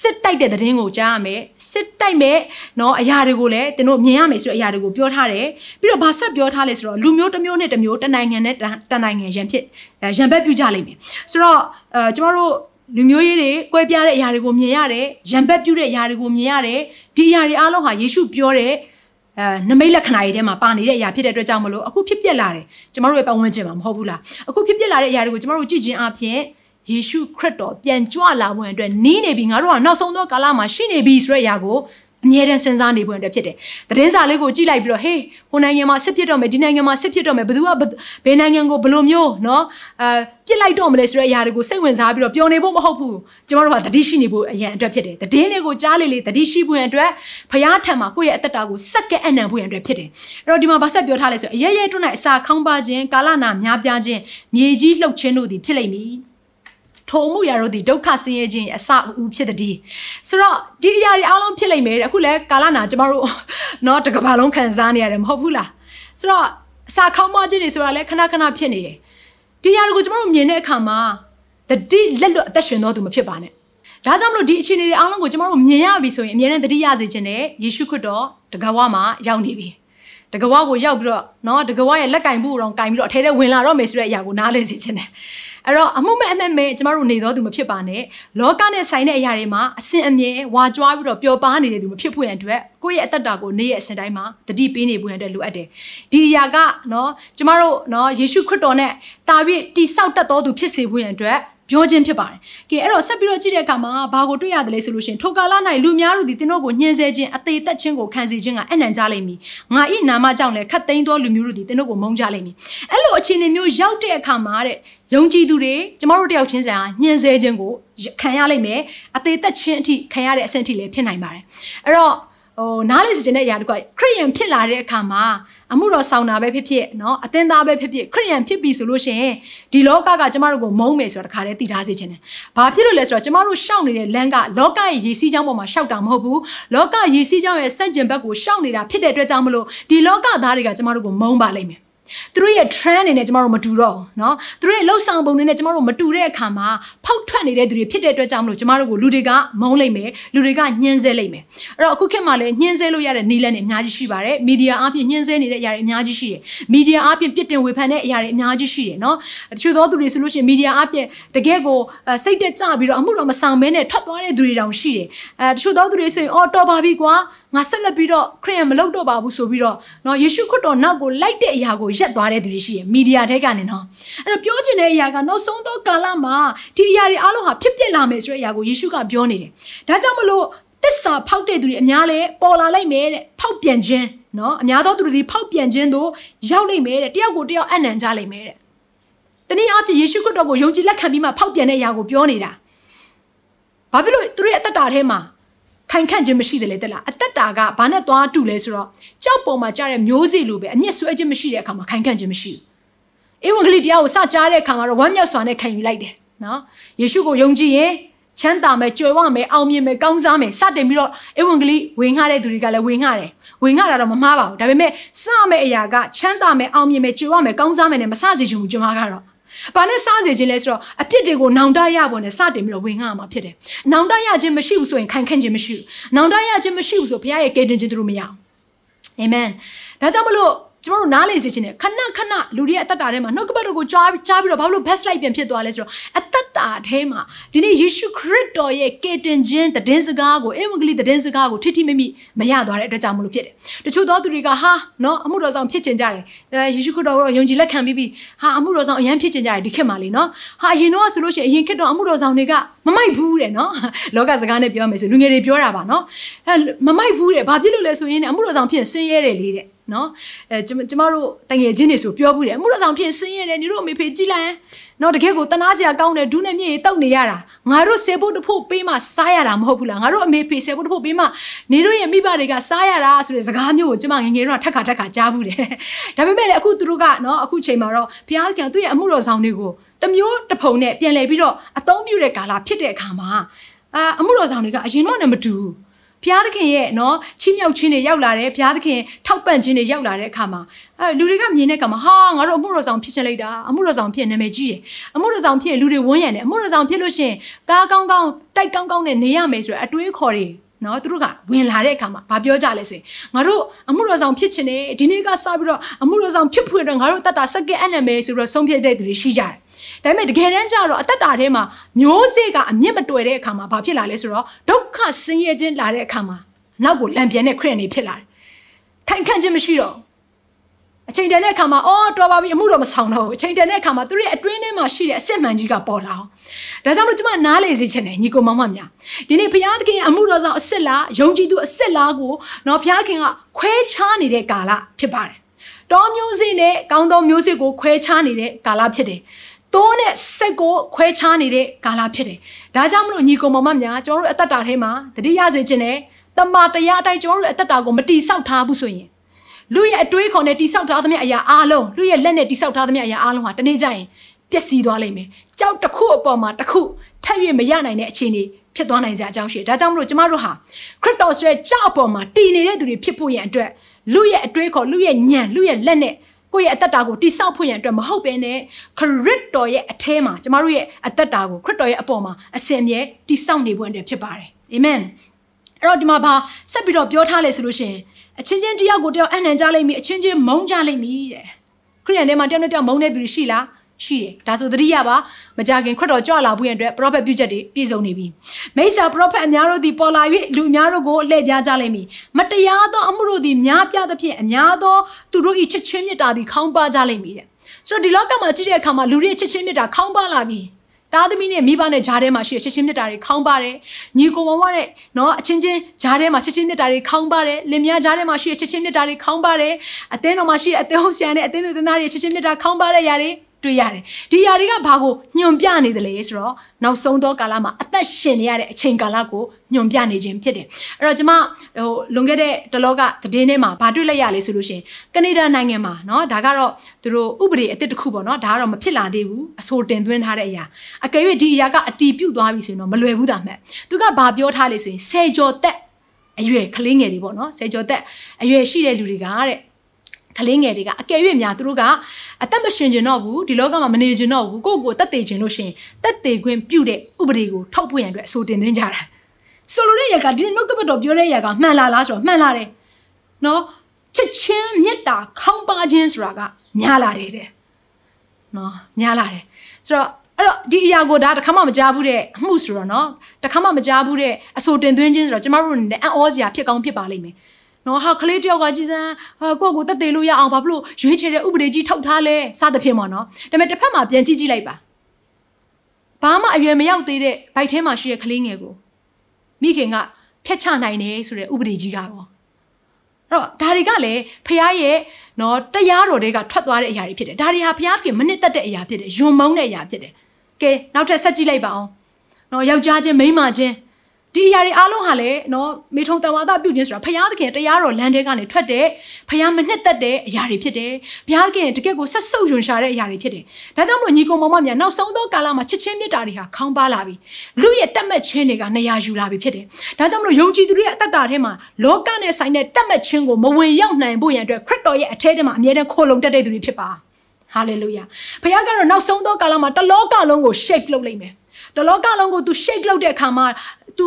စစ်တိုက်တဲ့သတင်းကိုကြားရမယ်စစ်တိုက်မဲ့เนาะအရာတွေကိုလည်းသင်တို့မြင်ရမယ်ဆိုတဲ့အရာတွေကိုပြောထားတယ်ပြီးတော့ဗာဆက်ပြောထားလဲဆိုတော့လူမျိုးတစ်မျိုးနဲ့တစ်မျိုးတစ်နိုင်ငံနဲ့တစ်နိုင်ငံရန်ဖြစ်ရန်ဘက်ပြုကြလိမ့်မယ်ဆိုတော့အဲကျမတို့လူမျိုးရေးတွေကွဲပြားတဲ့အရာတွေကိုမြင်ရတယ်ရန်ဘက်ပြုတဲ့အရာတွေကိုမြင်ရတယ်ဒီအရာတွေအားလုံးဟာယေရှုပြောတဲ့အဲနမိတ်လက္ခဏာတွေထဲမှာပါနေတဲ့အရာဖြစ်တဲ့အတွက်ကြောင့်မလို့အခုဖြစ်ပျက်လာတယ်ကျမတို့ရဲ့ပတ်ဝန်းကျင်မှာမဟုတ်ဘူးလားအခုဖြစ်ပျက်လာတဲ့အရာတွေကိုကျမတို့ကြည့်ခြင်းအပြင် ယေရှုခရစ်တော်ပြန်ကြွလာဝင်အတွက်နီးနေပြီငါတို့ကနောက်ဆုံးသောကာလမှာရှိနေပြီဆိုတဲ့အရာကိုအမြဲတမ်းစဉ်းစားနေပွင့်အတွက်ဖြစ်တယ်။သတင်းစာလေးကိုကြည့်လိုက်ပြီးတော့ဟေးဟိုနိုင်ငံမှာဆစ်ဖြစ်တော့မယ်ဒီနိုင်ငံမှာဆစ်ဖြစ်တော့မယ်ဘယ်သူကဘယ်နိုင်ငံကိုဘယ်လိုမျိုးနော်အဲပြစ်လိုက်တော့မလဲဆိုတဲ့အရာတွေကိုစိတ်ဝင်စားပြီးတော့ပျော်နေဖို့မဟုတ်ဘူး။ကျမတို့ကတတိရှိနေဖို့အရန်အတွက်ဖြစ်တယ်။သတင်းတွေကိုကြားလေလေတတိရှိပွင့်အတွက်ဖရားထံမှာကိုယ့်ရဲ့အသက်တာကိုစက္ကဲအနံပွင့်အတွက်ဖြစ်တယ်။အဲ့တော့ဒီမှာဗတ်ဆက်ပြောထားလဲဆိုအရရဲတွန်း၌အစာခေါင်းပါခြင်းကာလနာများပြားခြင်းမြေကြီးလှုပ်ခြင်းတို့သည်ဖြစ်လိမ့်မည်။ ထိုမှုရာတို့ဒီဒုက္ခဆင်းရဲခြင်းအစအဦးဖြစ်တဲ့ဒီဆိုတော့ဒီအရာတွေအားလုံးဖြစ်လိမ့်မယ်အခုလဲကာလနာကျမတို့เนาะတကဘာလုံးခံစားနေရတယ်မဟုတ်ဘူးလားဆိုတော့အစာခေါင်းမခြင်းတွေဆိုတာလဲခဏခဏဖြစ်နေတယ်ဒီအရာတွေကိုကျမတို့မြင်တဲ့အခါမှာတတိလက်လွတ်အသက်ရှင်တော်သူမဖြစ်ပါနဲ့ဒါကြောင့်မလို့ဒီအခြေအနေတွေအားလုံးကိုကျမတို့မြင်ရပြီဆိုရင်အမြဲတမ်းတတိယစေခြင်းနဲ့ယေရှုခရစ်တော်တကဝမှာရောက်နေပြီတကဝကိုရောက်ပြီးတော့เนาะတကဝရဲ့လက်ကင်ဖို့တော့ကင်ပြီးတော့အထဲထဲဝင်လာတော့မယ်ဆိုတဲ့အရာကိုနားလည်စေခြင်းနဲ့ အဲ့တော့အမှုမဲ့အမဲ့မဲ့ကျမတို့နေသောသူမဖြစ်ပါနဲ့လောကနဲ့ဆိုင်တဲ့အရာတွေမှာအစင်အမြဲဝါကြွားပြီးတော့ပျော်ပါနေတဲ့သူမဖြစ်ဖို့ရန်အတွက်ကိုယ့်ရဲ့အသက်တာကိုနေ့ရက်အစဉ်တိုင်းမှာတတိပေးနေဖို့ရန်အတွက်လိုအပ်တယ်ဒီအရာကနော်ကျမတို့နော်ယေရှုခရစ်တော်နဲ့တာပြီးတိဆောက်တတ်သောသူဖြစ်စေဖို့ရန်အတွက် ပြောခြင်းဖြစ်ပါတယ်။ကဲအဲ့တော့ဆက်ပြီးတော့ကြည့်တဲ့အခါမှာဘာကိုတွေ့ရတယ်လဲဆိုလို့ရှိရင်ထိုကာလ၌လူများတို့သည်တင်းတို့ကိုညှင်းဆဲခြင်းအသေးသက်ခြင်းကိုခံစီခြင်းကအနံ့ကြလိမ့်မည်။ငါဤနာမကြောင့်လည်းခတ်သိမ်းသောလူမျိုးတို့သည်တင်းတို့ကိုမုန်းကြလိမ့်မည်။အဲ့လိုအခြေအနေမျိုးရောက်တဲ့အခါမှာတဲ့ယုံကြည်သူတွေကျမတို့တယောက်ချင်းစံညှင်းဆဲခြင်းကိုခံရလိမ့်မယ်။အသေးသက်ခြင်းအထိခံရတဲ့အဆင့်အထိလည်းဖြစ်နိုင်ပါတယ်။အဲ့တော့ ဟိုနားလေစခြင်းတဲ့အရာတကွခရိယန်ဖြစ်လာတဲ့အခါမှာအမှုတော်ဆောင်တာပဲဖြစ်ဖြစ်เนาะအသင်းသားပဲဖြစ်ဖြစ်ခရိယန်ဖြစ်ပြီဆိုလို့ရှိရင်ဒီလောကကကျမတို့ကိုမုန်းမယ်ဆိုတာတခါတည်းသိထားစေခြင်းတယ်။ဘာဖြစ်လို့လဲဆိုတော့ကျမတို့ရှောက်နေတဲ့လမ်းကလောကရဲ့ရည်စည်းကြောင်းပေါ်မှာရှောက်တာမဟုတ်ဘူး။လောကရည်စည်းကြောင်းရဲ့စန့်ကျင်ဘက်ကိုရှောက်နေတာဖြစ်တဲ့အတွက်ကြောင့်မလို့ဒီလောကသားတွေကကျမတို့ကိုမုန်းပါလိမ့်မယ်။ သူတို့ရဲ့ trend အနေနဲ့ကျမတို့မတူတော့ဘူးเนาะသူတို့ရဲ့လှုပ်ဆောင်ပုံတွေနဲ့ကျမတို့မတူတဲ့အခါမှာဖောက်ထွက်နေတဲ့သူတွေဖြစ်တဲ့အတွက်ကြောင့်မလို့ကျမတို့ကိုလူတွေကမုန်းလိုက်မယ်လူတွေကညှင်းဆဲလိုက်မယ်အဲ့တော့အခုခေတ်မှာလည်းညှင်းဆဲလို့ရတဲ့နီးလန်းတွေအများကြီးရှိပါတယ်မီဒီယာအပြင်ညှင်းဆဲနေတဲ့အရာတွေအများကြီးရှိတယ်မီဒီယာအပြင်ပြစ်တင်ဝေဖန်တဲ့အရာတွေအများကြီးရှိတယ်เนาะတချို့သောသူတွေဆိုလို့ရှိရင်မီဒီယာအပြင်တကယ့်ကိုစိတ်တက်ကြပြီးတော့အမှုတော်မဆောင်ဘဲနဲ့ထွက်သွားတဲ့သူတွေတောင်ရှိတယ်အဲတချို့သောသူတွေဆိုရင်အော်တော်ပါပြီကွာ ငါဆက်လက်ပြီးတော့ခရစ်ယာန်မလုပ်တော့ပါဘူးဆိုပြီးတော့နော်ယေရှုခရစ်တော်နောက်ကိုလိုက်တဲ့အရာကိုရက်သွားတဲ့သူတွေရှိတယ်မီဒီယာထဲကနေနော်အဲ့တော့ပြောချင်တဲ့အရာကနောက်ဆုံးသောကာလမှာဒီအရာတွေအားလုံးဟာဖြစ်ပျက်လာမယ်ဆိုတဲ့အရာကိုယေရှုကပြောနေတယ်ဒါကြောင့်မလို့သစ္စာဖောက်တဲ့သူတွေအများလဲပေါ်လာလိုက်မယ်တဲ့ဖောက်ပြန်ခြင်းနော်အများသောသူတွေဒီဖောက်ပြန်ခြင်းတို့ရောက်လိမ့်မယ်တဲ့တယောက်ကိုတယောက်အနံ့ကြလိမ့်မယ်တဲ့တနည်းအားဖြင့်ယေရှုခရစ်တော်ကိုယုံကြည်လက်ခံပြီးမှဖောက်ပြန်တဲ့အရာကိုပြောနေတာဘာဖြစ်လို့သူတို့ရဲ့အသက်တာထဲမှာ ခိုင်ခန့်ခြင်းမရှိတယ်လေတက်လားအသက်တာကဘာနဲ့သွားတူလဲဆိုတော့ကြောက်ပေါ်မှာကြားတဲ့မျိုးစေ့လိုပဲအမျက်ဆွဲခြင်းမရှိတဲ့အခါမှာခိုင်ခန့်ခြင်းမရှိဘူးဧဝံဂေလိတရားကိုစကြားတဲ့အခါမှာတော့ဝမ်းမြောက်စွာနဲ့ခံယူလိုက်တယ်နော်ယေရှုကိုယုံကြည်ရင်ချမ်းသာမယ်ကြွယ်ဝမယ်အောင်မြင်မယ်ကောင်းစားမယ်စတင်ပြီးတော့ဧဝံဂေလိဝင်ငှတဲ့သူတွေကလည်းဝင်ငှတယ်ဝင်ငှတာတော့မမှားပါဘူးဒါပေမဲ့စမယ့်အရာကချမ်းသာမယ်အောင်မြင်မယ်ကြွယ်ဝမယ်ကောင်းစားမယ်နဲ့မစစေချင်ဘူးကျွန်မကတော့ ဘာနဲ့စားစေခြင်းလဲဆိုတော့အပြစ်တွေကိုနောင်တရပေါ်နဲ့စတင်ပြီးတော့ဝင်ငှမှာဖြစ်တယ်။နောင်တရခြင်းမရှိဘူးဆိုရင်ခိုင်ခန့်ခြင်းမရှိဘူး။နောင်တရခြင်းမရှိဘူးဆိုဘုရားရဲ့ကယ်တင်ခြင်းတို့မရအောင်။အာမင်။ဒါကြောင့်မလို့ ကျမတို့နားလေစေခြင်းနဲ့ခဏခဏလူတွေရဲ့အသက်တာထဲမှာနှုတ်ကပတ်တော်ကိုကြားကြားပြီးတော့ဘာလို့ best light ပြန်ဖြစ်သွားလဲဆိုတော့အသက်တာထဲမှာဒီနေ့ယေရှုခရစ်တော်ရဲ့ကယ်တင်ခြင်းတည်င်းစကားကိုအင်္ဂလိပ်တည်င်းစကားကိုထိထိမိမိမရသွားတဲ့အတွက်ကြောင့်မလို့ဖြစ်တယ်။တချို့သောသူတွေကဟာနော်အမှုတော်ဆောင်ဖြစ်ချင်ကြတယ်။အဲယေရှုခရစ်တော်ကိုယုံကြည်လက်ခံပြီးပြီးဟာအမှုတော်ဆောင်အရန်ဖြစ်ချင်ကြတယ်ဒီခေတ်မှာလေနော်။ဟာအရင်တော့ဆိုလို့ရှိရင်အရင်ခေတ်တော့အမှုတော်ဆောင်တွေကမမိုက်ဘူးတဲ့နော်။လောကစကားနဲ့ပြောမယ်ဆိုလူငယ်တွေပြောတာပါနော်။အဲမမိုက်ဘူးတဲ့။ဘာဖြစ်လို့လဲဆိုရင်အမှုတော်ဆောင်ဖြစ်ဆင်းရဲတယ်လေတဲ့။ နော်အဲကျမတို့တငယ်ချင်းတွေဆိုပြောဘူးတယ်အမှုတော်ဆောင်ဖြစ်ဆင်းရဲတယ်ညီတို့အမေဖေကြည်လိုက်နော်တကယ်ကိုတနာစရာကောင်းတယ်ဒူးနဲ့မြေကြီးတောက်နေရတာငါတို့ဆေဖို့တဖို့ပေးမှစားရတာမဟုတ်ဘူးလားငါတို့အမေဖေဆေဖို့တဖို့ပေးမှနေတို့ရဲ့မိဘတွေကစားရတာဆိုတဲ့စကားမျိုးကိုကျမငငယ်တော့ထက်ခါထက်ခါကြားဘူးတယ်ဒါပေမဲ့လည်းအခုသူတို့ကနော်အခုချိန်မှာတော့ဘုရားခင်သူ့ရဲ့အမှုတော်ဆောင်တွေကိုတစ်မျိုးတစ်ဖုံနဲ့ပြန်လည်ပြီးတော့အသုံးပြုတဲ့ကာလဖြစ်တဲ့အခါမှာအာအမှုတော်ဆောင်တွေကအရင်တော့လည်းမတူဘူး ဘုရားသခင်ရဲ့နော်ချီးမြှောက်ခြင်းတွေရောက်လာတယ်ဘုရားသခင်ထောက်ပံ့ခြင်းတွေရောက်လာတဲ့အခါမှာအဲလူတွေကမြင်တဲ့အခါမှာဟာငါတို့အမှုတော်ဆောင်ဖြစ်ချင်လိုက်တာအမှုတော်ဆောင်ဖြစ်နာမည်ကြီးတယ်အမှုတော်ဆောင်ဖြစ်လူတွေဝန်းရံတယ်အမှုတော်ဆောင်ဖြစ်လို့ရှိရင်ကားကောင်းကောင်းတိုက်ကောင်းကောင်းနဲ့နေရမယ်ဆိုရအတွေးခေါ်တွေ နော်သူတို့ကဝင်လာတဲ့အခါမှာဘာပြောကြလဲဆိုရင်ငါတို့အမှုတော်ဆောင်ဖြစ်ချင်တယ်ဒီနေ့ကစပြီးတော့အမှုတော်ဆောင်ဖြစ်ဖွယ်တော့ငါတို့တတ်တာစက္ကန့်အနံမယ်ဆိုပြီးတော့ဆုံးဖြတ်တဲ့သူတွေရှိကြတယ်ဒါပေမဲ့တကယ်တမ်းကျတော့အသက်တာထဲမှာမျိုးစေ့ကအမြင့်မတွယ်တဲ့အခါမှာဘာဖြစ်လာလဲဆိုတော့ဒုက္ခဆင်းရဲခြင်းလာတဲ့အခါမှာနောက်ကိုလံပြန်တဲ့ခရစ်နေဖြစ်လာတယ်ခိုင်ခန့်ခြင်းမရှိတော့ အချိန်တန်တဲ့အခါမှာအော်တော်ပါပြီအမှုတော့မဆောင်တော့ဘူးအချိန်တန်တဲ့အခါမှာသူတို့ရဲ့အတွင်းထဲမှာရှိတဲ့အစစ်မှန်ကြီးကပေါ်လာအောင်ဒါကြောင့်လို့ကျမနားလေစေချင်တယ်ညီကိုမောင်မများဒီနေ့ဘုရားသခင်အမှုတော်ဆောင်အစစ်လားယုံကြည်သူအစစ်လားကိုနော်ဘုရားခင်ကခွဲခြားနေတဲ့ကာလဖြစ်ပါတယ်တောမျိုးစေ့နဲ့ကောင်းသောမျိုးစေ့ကိုခွဲခြားနေတဲ့ကာလဖြစ်တယ်တိုးနဲ့စိတ်ကိုခွဲခြားနေတဲ့ကာလဖြစ်တယ်။ဒါကြောင့်မလို့ညီကိုမောင်မများကျွန်တော်တို့အသက်တာထဲမှာတတိယစေခြင်းနဲ့တမန်တရားအတိုင်းကျွန်တော်တို့အသက်တာကိုမတိဆောက်ထားဘူးဆိုရင် လူရဲ့အတွေးခေါ်နဲ့တိဆောက်ထားသမျှအရာအားလုံးလူရဲ့လက်နဲ့တိဆောက်ထားသမျှအရာအားလုံးဟာတနေ့ကျရင်ပျက်စီးသွားလိမ့်မယ်။ကြောက်တစ်ခုအပေါ်မှာတစ်ခုထပ်၍မရနိုင်တဲ့အခြေအနေဖြစ်သွားနိုင်စရာအကြောင်းရှိတယ်။ဒါကြောင့်မလို့ကျမတို့ဟာခရစ်တော်ဆိုတဲ့ကြောက်အပေါ်မှာတည်နေတဲ့သူတွေဖြစ်ဖို့ရန်အတွက်လူရဲ့အတွေးခေါ်လူရဲ့ညံလူရဲ့လက်နဲ့ကိုယ့်ရဲ့အသက်တာကိုတိဆောက်ဖို့ရန်အတွက်မဟုတ်ဘဲနဲ့ခရစ်တော်ရဲ့အထဲမှာကျမတို့ရဲ့အသက်တာကိုခရစ်တော်ရဲ့အပေါ်မှာအစဉ်အမြဲတိဆောက်နေဖို့အတွက်ဖြစ်ပါတယ်အာမင်အဲ့တော့ဒီမှာဘာဆက်ပြီးတော့ပြောထားလဲဆိုလို့ရှိရင် အချင်းချင်းတယောက်ကိုတယောက်အနှံကြလိမ့်မည်အချင်းချင်းမုန်းကြလိမ့်မည်တဲ့ခရိယန်ထဲမှာတယောက်နဲ့တယောက်မုန်းတဲ့သူတွေရှိလားရှိတယ်ဒါဆိုသတိရပါမကြခင်ခရစ်တော်ကြွလာဖို့ရန်အတွက် prophet ပြုချက်တွေပြည့်စုံနေပြီမိစ္ဆာ prophet အများတို့သည်ပေါ်လာ၍လူအများတို့ကိုလှည့်ပြားကြလိမ့်မည်မတရားသောအမှုတို့သည်များပြားသဖြင့်အများသောသူတို့၏ချစ်ချင်းမြတ်တာသည်ခေါင်းပါကြလိမ့်မည်တဲ့ဆိုတော့ဒီလောကမှာကြည့်တဲ့အခါမှာလူတွေချစ်ချင်းမြတ်တာခေါင်းပါလာပြီ သားသမီးနဲ့မိဘနဲ့ဂျားထဲမှာရှိတဲ့ချစ်ချင်းမြတ်တာတွေခေါင်းပါတယ်ညီကိုမောင်မနဲ့နော်အချင်းချင်းဂျားထဲမှာချစ်ချင်းမြတ်တာတွေခေါင်းပါတယ်လင်မယားဂျားထဲမှာရှိတဲ့ချစ်ချင်းမြတ်တာတွေခေါင်းပါတယ်အသင်းတော်မှာရှိတဲ့အသင်းဟုတ်ဆရာနဲ့အသင်းသူသင်သားတွေချစ်ချင်းမြတ်တာခေါင်းပါတဲ့ຢာတွေ တွေ့ရတယ်ဒီຢာတွေကဘာကိုညွန်ပြနေတယ်လေဆိုတော့နောက်ဆုံးသောကာလမှာအသက်ရှင်နေရတဲ့အချိန်ကာလကိုညွန်ပြနေခြင်းဖြစ်တယ်အဲ့တော့ကျမဟိုလွန်ခဲ့တဲ့တလောကသတင်းထဲမှာဘာတွေ့လိုက်ရလဲဆိုလို့ရှင်ကနေဒါနိုင်ငံမှာเนาะဒါကတော့သူတို့ဥပဒေအသစ်တစ်ခုပေါ့เนาะဒါကတော့မဖြစ်လာသေးဘူးအဆိုတင်သွင်းထားတဲ့အရာအကယ်၍ဒီအရာကအတီးပြုတ်သွားပြီဆိုရင်တော့မလွယ်ဘူးတာမှတ်သူကဘာပြောထားလဲဆိုရင်ဆယ်ကျော်သက်အရွယ်ကလေးငယ်တွေပေါ့နော်ဆယ်ကျော်သက်အရွယ်ရှိတဲ့လူတွေကတဲ့ ကလေးငယ်တွေကအကယ်၍များသူတို့ကအသက်မရှင်ကျင်တော့ဘူးဒီလောကမှာမနေကျင်တော့ဘူးကိုယ့်ကိုယ်တက်သေးကျင်လို့ရှင်တက်သေးခွင့်ပြုတဲ့ဥပဒေကိုထုတ်ဖို့ရန်အတွက်အဆိုတင်သွင်းကြတာဆိုလိုတဲ့ရကဒီနှုတ်ကပတ်တော်ပြောတဲ့ရကမှန်လားလားဆိုတော့မှန်လားတယ်နော်ချစ်ချင်းမေတ္တာခေါင်းပါခြင်းဆိုတာကများလာတယ်တဲ့နော်များလာတယ်ဆိုတော့အဲ့တော့ဒီအရာကိုဒါတခါမှမကြားဘူးတဲ့အမှုဆိုတော့နော်တခါမှမကြားဘူးတဲ့အဆိုတင်သွင်းခြင်းဆိုတော့ကျမတို့အနေနဲ့အံ့ဩစရာဖြစ်ကောင်းဖြစ်ပါလိမ့်မယ် နော်ဟာကလေးတယောက်ကကြည်စမ်းဟာကိုယ့်ကိုတက်သေးလို့ရအောင်ဘာဖြစ်လို့ရွေးချယ်တဲ့ဥပဒေကြီးထုတ်ထားလဲစသဖြင့်ပေါ့နော်ဒါပေမဲ့တစ်ဖက်မှာပြန်ကြည့်ကြည့်လိုက်ပါဘာမှအရွယ်မရောက်သေးတဲ့ဘိုက်ထဲမှာရှိတဲ့ကလေးငယ်ကိုမိခင်ကဖျက်ချနိုင်တယ်ဆိုတဲ့ဥပဒေကြီးကောအဲ့တော့ဒါတွေကလည်းဖះရဲ့နော်တရားတော်တွေကထွက်သွားတဲ့အရာတွေဖြစ်တယ်ဒါတွေဟာဖះခင်မနစ်သက်တဲ့အရာဖြစ်တယ်ယွန်မုန်းတဲ့အရာဖြစ်တယ်ကဲနောက်ထပ်ဆက်ကြည့်လိုက်ပါအောင်နော်ယောက်ျားချင်းမိန်းမချင်း ဒီအရာတွေအားလုံးဟာလည်းနော်မေထုံတဝါဒပြုခြင်းဆိုတာဖရာသခင်တရားတော်လမ်းထဲကနေထွက်တဲ့ဖရာမနှစ်သက်တဲ့အရာတွေဖြစ်တယ်ဘုရားသခင်တကယ့်ကိုဆက်ဆုပ်ယွန်ရှာတဲ့အရာတွေဖြစ်တယ်ဒါကြောင့်မို့ညီကောင်မောင်မများနောက်ဆုံးသောကာလမှာချစ်ချင်းမေတ္တာတွေဟာခေါင်းပါလာပြီလူရဲ့တက်မှတ်ခြင်းတွေကနေရာယူလာပြီဖြစ်တယ်ဒါကြောင့်မို့ယုံကြည်သူတွေရဲ့အတ္တတာထဲမှာလောကနဲ့ဆိုင်တဲ့တက်မှတ်ခြင်းကိုမဝင်ရောက်နိုင်ဖို့ရန်အတွက်ခရစ်တော်ရဲ့အထဲထဲမှာအမြဲတမ်းခိုလုံတက်တဲ့သူတွေဖြစ်ပါဟာလေလုယာဘုရားကတော့နောက်ဆုံးသောကာလမှာတလောကလုံးကို shake လုပ်လိုက်မယ် တလောကလုံးကို तू shake လုပ်တဲ့အခါမှာ तू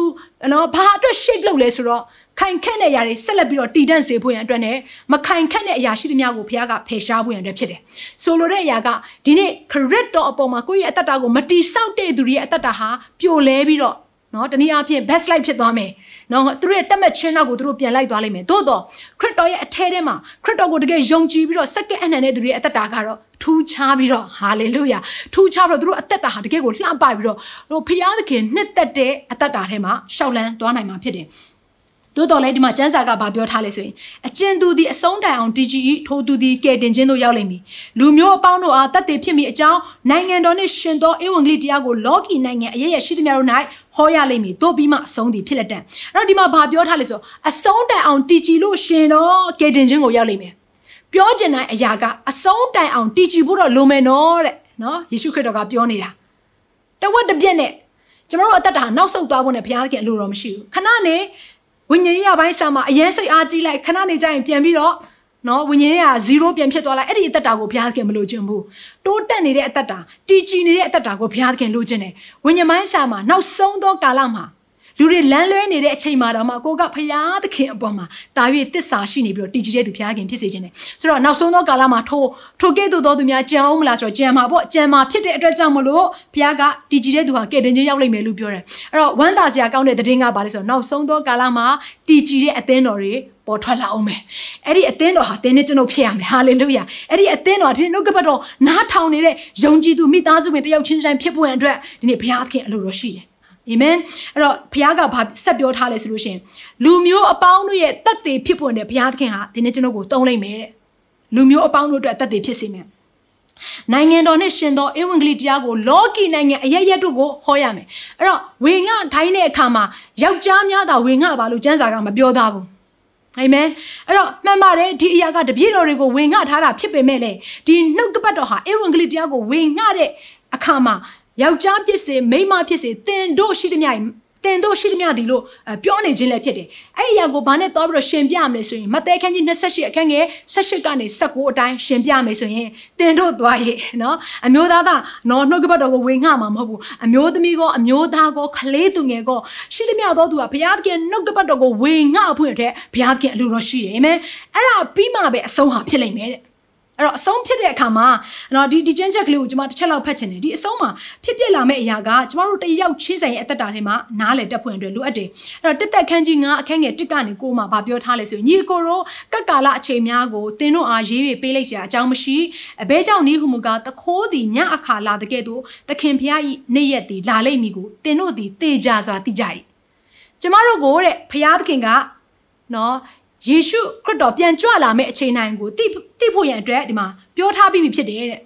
နော်ဘာအတွက် shake လုပ်လဲဆိုတော့ခိုင်ခန့်တဲ့အရာတွေဆက်လက်ပြီးတော့တည်တံ့စေဖို့ရန်အတွက်နဲ့မခိုင်ခန့်တဲ့အရာရှိသမျှကိုဘုရားကဖယ်ရှားဖို့ရန်အတွက်ဖြစ်တယ်။ဆိုလိုတဲ့အရာကဒီနေ့ခရစ်တော်အပေါ်မှာကိုယ့်ရဲ့အသက်တာကိုမတိဆောက်တဲ့သူတွေရဲ့အသက်တာဟာပြိုလဲပြီးတော့ နော်တနည်းအားဖြင့် best life ဖြစ်သွားမယ်နော်သူတို့ရဲ့တက်မဲ့ချင်းနောက်ကိုသူတို့ပြန်လိုက်သွားလိမ့်မယ်သို့တော့ခရစ်တော်ရဲ့အထဲထဲမှာခရစ်တော်ကိုတကယ်ယုံကြည်ပြီးတော့စက္ကန့်အနှံတဲ့သူတွေရဲ့အသက်တာကတော့ထူးခြားပြီးတော့ဟာလေလုယာထူးခြားပြီးတော့သူတို့အသက်တာဟာတကယ်ကိုလှပပြီးတော့ဟိုဖျားသခင်နှစ်သက်တဲ့အသက်တာထဲမှာရှောက်လန်းသွားနိုင်မှာဖြစ်တယ် သို့တော်လည်းဒီမှာကျမ်းစာကဘာပြောထားလဲဆိုရင်အကျဉ်သူသည်အဆုံးတိုင်အောင် DGE ထိုးသူသည်ကဲတင်ခြင်းတို့ရောက်လိမ့်မည်လူမျိုးအပေါင်းတို့အားတတ်သိဖြစ်မိအကြောင်းနိုင်ငံတော်နှင့်ရှင်သောဧဝံဂေလိတရားကိုလောကီနိုင်ငံအရေးရရှိသမျှတို့၌ဟောရလိမ့်မည်တို့ပြီးမှအဆုံးသည်ဖြစ်လက်တံအဲ့တော့ဒီမှာဘာပြောထားလဲဆိုအဆုံးတိုင်အောင် DG လို့ရှင်တော့ကဲတင်ခြင်းကိုရောက်လိမ့်မယ်ပြောချင်တဲ့အရာကအဆုံးတိုင်အောင် DG ဖို့တော့လိုမယ်နော်တဲ့နော်ယေရှုခရစ်တော်ကပြောနေတာတဝက်တစ်ပြက်နဲ့ကျမတို့အသက်တာနောက်ဆုတ်သွားဖို့နဲ့ဘုရားခင်အလိုတော်မရှိဘူးခဏနေ ဝိညာဉ်ရေးရပိုင်းဆာမှာအရင်စိတ်အားကြီးလိုက်ခဏနေကျရင်ပြန်ပြီးတော့နော်ဝိညာဉ်ရေးက0ပြန်ဖြစ်သွားလိုက်အဲ့ဒီအသက်တာကိုဘုရားခင်မလိုချင်ဘူးတိုးတက်နေတဲ့အသက်တာတည်ကြည်နေတဲ့အသက်တာကိုဘုရားခင်လိုချင်တယ်ဝိညာဉ်ပိုင်းဆာမှာနောက်ဆုံးသောကာလမှာ လူတွေလမ်းလွဲနေတဲ့အချိန်မှာတော့မှကိုကဖရာသခင်အပေါ်မှာတာ၍တစ္ဆာရှိနေပြီးတော့တည်ကြည်တဲ့သူဖရာခင်ဖြစ်စေခြင်းနဲ့ဆိုတော့နောက်ဆုံးသောကာလမှာထိုထိုကဲ့သို့သောသူများကြံအောင်မလားဆိုတော့ကြံမှာပေါ့ကြံမှာဖြစ်တဲ့အတွက်ကြောင့်မလို့ဖရာကတည်ကြည်တဲ့သူဟာကဲ့တင်ခြင်းရောက်လိမ့်မယ်လို့ပြောတယ်အဲ့တော့ဝမ်းသာစရာကောင်းတဲ့သတင်းကပါလဲဆိုတော့နောက်ဆုံးသောကာလမှာတည်ကြည်တဲ့အသင်းတော်တွေပေါ်ထွက်လာအောင်မယ်အဲ့ဒီအသင်းတော်ဟာသင်နဲ့ကျွန်တော်ဖြစ်ရမယ်ဟာလေလုယာအဲ့ဒီအသင်းတော်ဒီနှုတ်ကပတ်တော်နားထောင်နေတဲ့ယုံကြည်သူမိသားစုဝင်တယောက်ချင်းတိုင်းဖြစ်ဖို့အတွက်ဒီနေ့ဘုရားသခင်အလိုတော်ရှိတယ် အာမင်အဲ့တော့ဘုရားကဘာဆက်ပြောထားလဲဆိုလို့ရှိရင်လူမျိုးအပေါင်းတို့ရဲ့တက်သေးဖြစ်ဖို့နဲ့ဘုရားသခင်ဟာဒီနေ့ကျွန်တော်ကိုတုံးလိုက်မယ်တဲ့လူမျိုးအပေါင်းတို့အတွက်တက်သေးဖြစ်စေမယ်နိုင်ငံတော်နဲ့ရှင်သောဧဝံဂေလိတရားကိုလောကီနိုင်ငံအရရက်တို့ကိုဟောရမယ်အဲ့တော့ဝေငှခိုင်းတဲ့အခါမှာယောက်ျားများသာဝေငှပါလို့ကျမ်းစာကမပြောသားဘူးအာမင်အဲ့တော့မှန်ပါတယ်ဒီအရာကတပည့်တော်တွေကိုဝင်ငှထားတာဖြစ်ပေမဲ့လေဒီနှုတ်ကပတ်တော်ဟာဧဝံဂေလိတရားကိုဝင်ငှတဲ့အခါမှာ ယောက်ျားဖြစ်စေမိန်းမဖြစ်စေတင်တို့ရှိသမျှတင်တို့ရှိသမျှဒီလို့ပြောနေခြင်းလည်းဖြစ်တယ်။အဲ့ဒီအရာကိုဘာနဲ့တော့ပြီးတော့ရှင်ပြမလဲဆိုရင်မဿဲခန်းကြီး28အခန်းငယ်18ကနေ19အတိုင်းရှင်ပြမယ်ဆိုရင်တင်တို့သွားရဲ့နော်အမျိုးသားသားနော်နှုတ်ကပတ်တော်ကိုဝင်ငှမှာမဟုတ်ဘူးအမျိုးသမီးကောအမျိုးသားကောကလေးသူငယ်ကောရှိသမျှသောသူကဘုရားသခင်နှုတ်ကပတ်တော်ကိုဝင်ငှဖို့ရတဲ့ဘုရားသခင်အလိုတော်ရှိတယ်အာမင်အဲ့ဒါပြီးမှပဲအဆုံးဟာဖြစ်လိမ့်မယ်တဲ့ အဲ့တော့အဆုံးဖြစ်တဲ့အခါမှာနော်ဒီဒီချင်းချက်ကလေးကိုကျွန်မတစ်ချက်လောက်ဖတ်ချင်တယ်ဒီအဆုံးမှာဖြစ်ပြလာမယ့်အရာကကျွန်မတို့တယောက်ချင်းဆိုင်ရဲ့အသက်တာထဲမှာနားလေတက်ဖွင့်အတွက်လိုအပ်တယ်အဲ့တော့တက်တက်ခန်းကြီးငါအခန်းငယ်တစ်ကနေကိုမှဗာပြောထားလဲဆိုညီကိုရောကက်ကာလအချိန်များကိုသင်တို့အားရေး၍ပေးလိုက်စရာအကြောင်းမရှိအဘဲကြောင့်ဤဟုမူကားတခိုးသည်ညအခါလာတကဲ့သို့သခင်ဖျားဤနေ့ရက်သည်လာလိမ့်မည်ကိုသင်တို့သည်တေကြစွာသိကြ၏ကျမတို့ကိုတဲ့ဖျားသခင်ကနော် ယေရှုခရစ်တော်ပြန်ကြွလာမယ့်အချိန်တိုင်းကိုသိသိဖို့ရန်အတွက်ဒီမှာပြောထားပြီးပြီဖြစ်တယ်တဲ့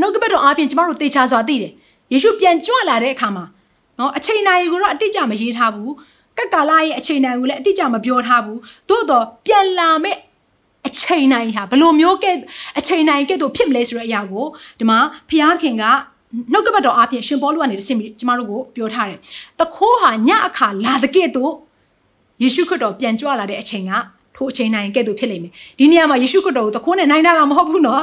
နှုတ်ကပတ်တော်အားဖြင့်ကျမတို့သေချာစွာသိတယ်ယေရှုပြန်ကြွလာတဲ့အခါမှာနော်အချိန်တိုင်းကိုတော့အတိအကျမရေးထားဘူးကက်ကာလာရဲ့အချိန်တိုင်းကိုလည်းအတိအကျမပြောထားဘူးသို့တော့ပြန်လာမယ့်အချိန်တိုင်းဟာဘယ်လိုမျိုးကဲအချိန်တိုင်းကဲ့သို့ဖြစ်မလဲဆိုတဲ့အရာကိုဒီမှာဖျားခင်ကနှုတ်ကပတ်တော်အားဖြင့်ရှင်ပေါလုကနေတဆင့်ကျမတို့ကိုပြောထားတယ်။တခိုးဟာညအခါလာတဲ့ကဲ့သို့ ယေရှုခရစ်တော်ပြန်ကြွလာတဲ့အချိန်ကထိုအချိန်တိုင်းကဲ့သို့ဖြစ်လိမ့်မယ်ဒီနေရာမှာယေရှုခရစ်တော်ကိုသခိုးနဲ့နိုင်တာမဟုတ်ဘူးเนาะ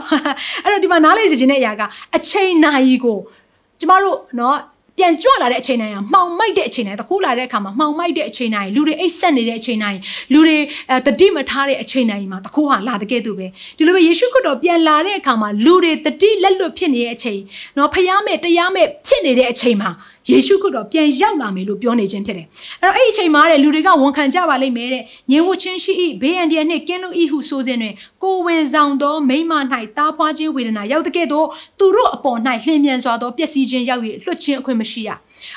အဲ့တော့ဒီမှာနားလေစေခြင်းတဲ့အရာကအချိန်နိုင်ကိုကျမတို့เนาะပြန်ကြွလာတဲ့အချိန်တိုင်းကမှောင်မိုက်တဲ့အချိန်တိုင်းတခိုးလာတဲ့အခါမှာမှောင်မိုက်တဲ့အချိန်တိုင်းလူတွေအိတ်ဆက်နေတဲ့အချိန်တိုင်းလူတွေတတိမထားတဲ့အချိန်တိုင်းမှာတခိုးဟာလာတဲ့ကဲ့သို့ပဲဒီလိုပဲယေရှုခရစ်တော်ပြန်လာတဲ့အခါမှာလူတွေတတိလက်လွတ်ဖြစ်နေတဲ့အချိန်เนาะဖျားမဲ့တရားမဲ့ဖြစ်နေတဲ့အချိန်မှာ ယေရှုခရစ်တော်ပြန်ရောက်လာမယ်လို့ပြောနေခြင်းဖြစ်တယ်အဲ့တော့အဲ့ဒီအချိန်မှာတဲ့လူတွေကဝန်ခံကြပါလိမ့်မယ်တဲ့ညင်ဝချင်းရှိ၏ဘေးအန္တရာယ်နှင့်ကင်းလို့၏ဟုဆိုခြင်းတွင်ကိုဝင်ဆောင်သောမိမ၌တားဖွားခြင်းဝေဒနာရောက်တဲ့ကဲ့သို့သူတို့အပေါ်၌လျင်မြန်စွာသောပျက်စီးခြင်းရောက်၍လွတ်ခြင်းအခွင့်မရှိရ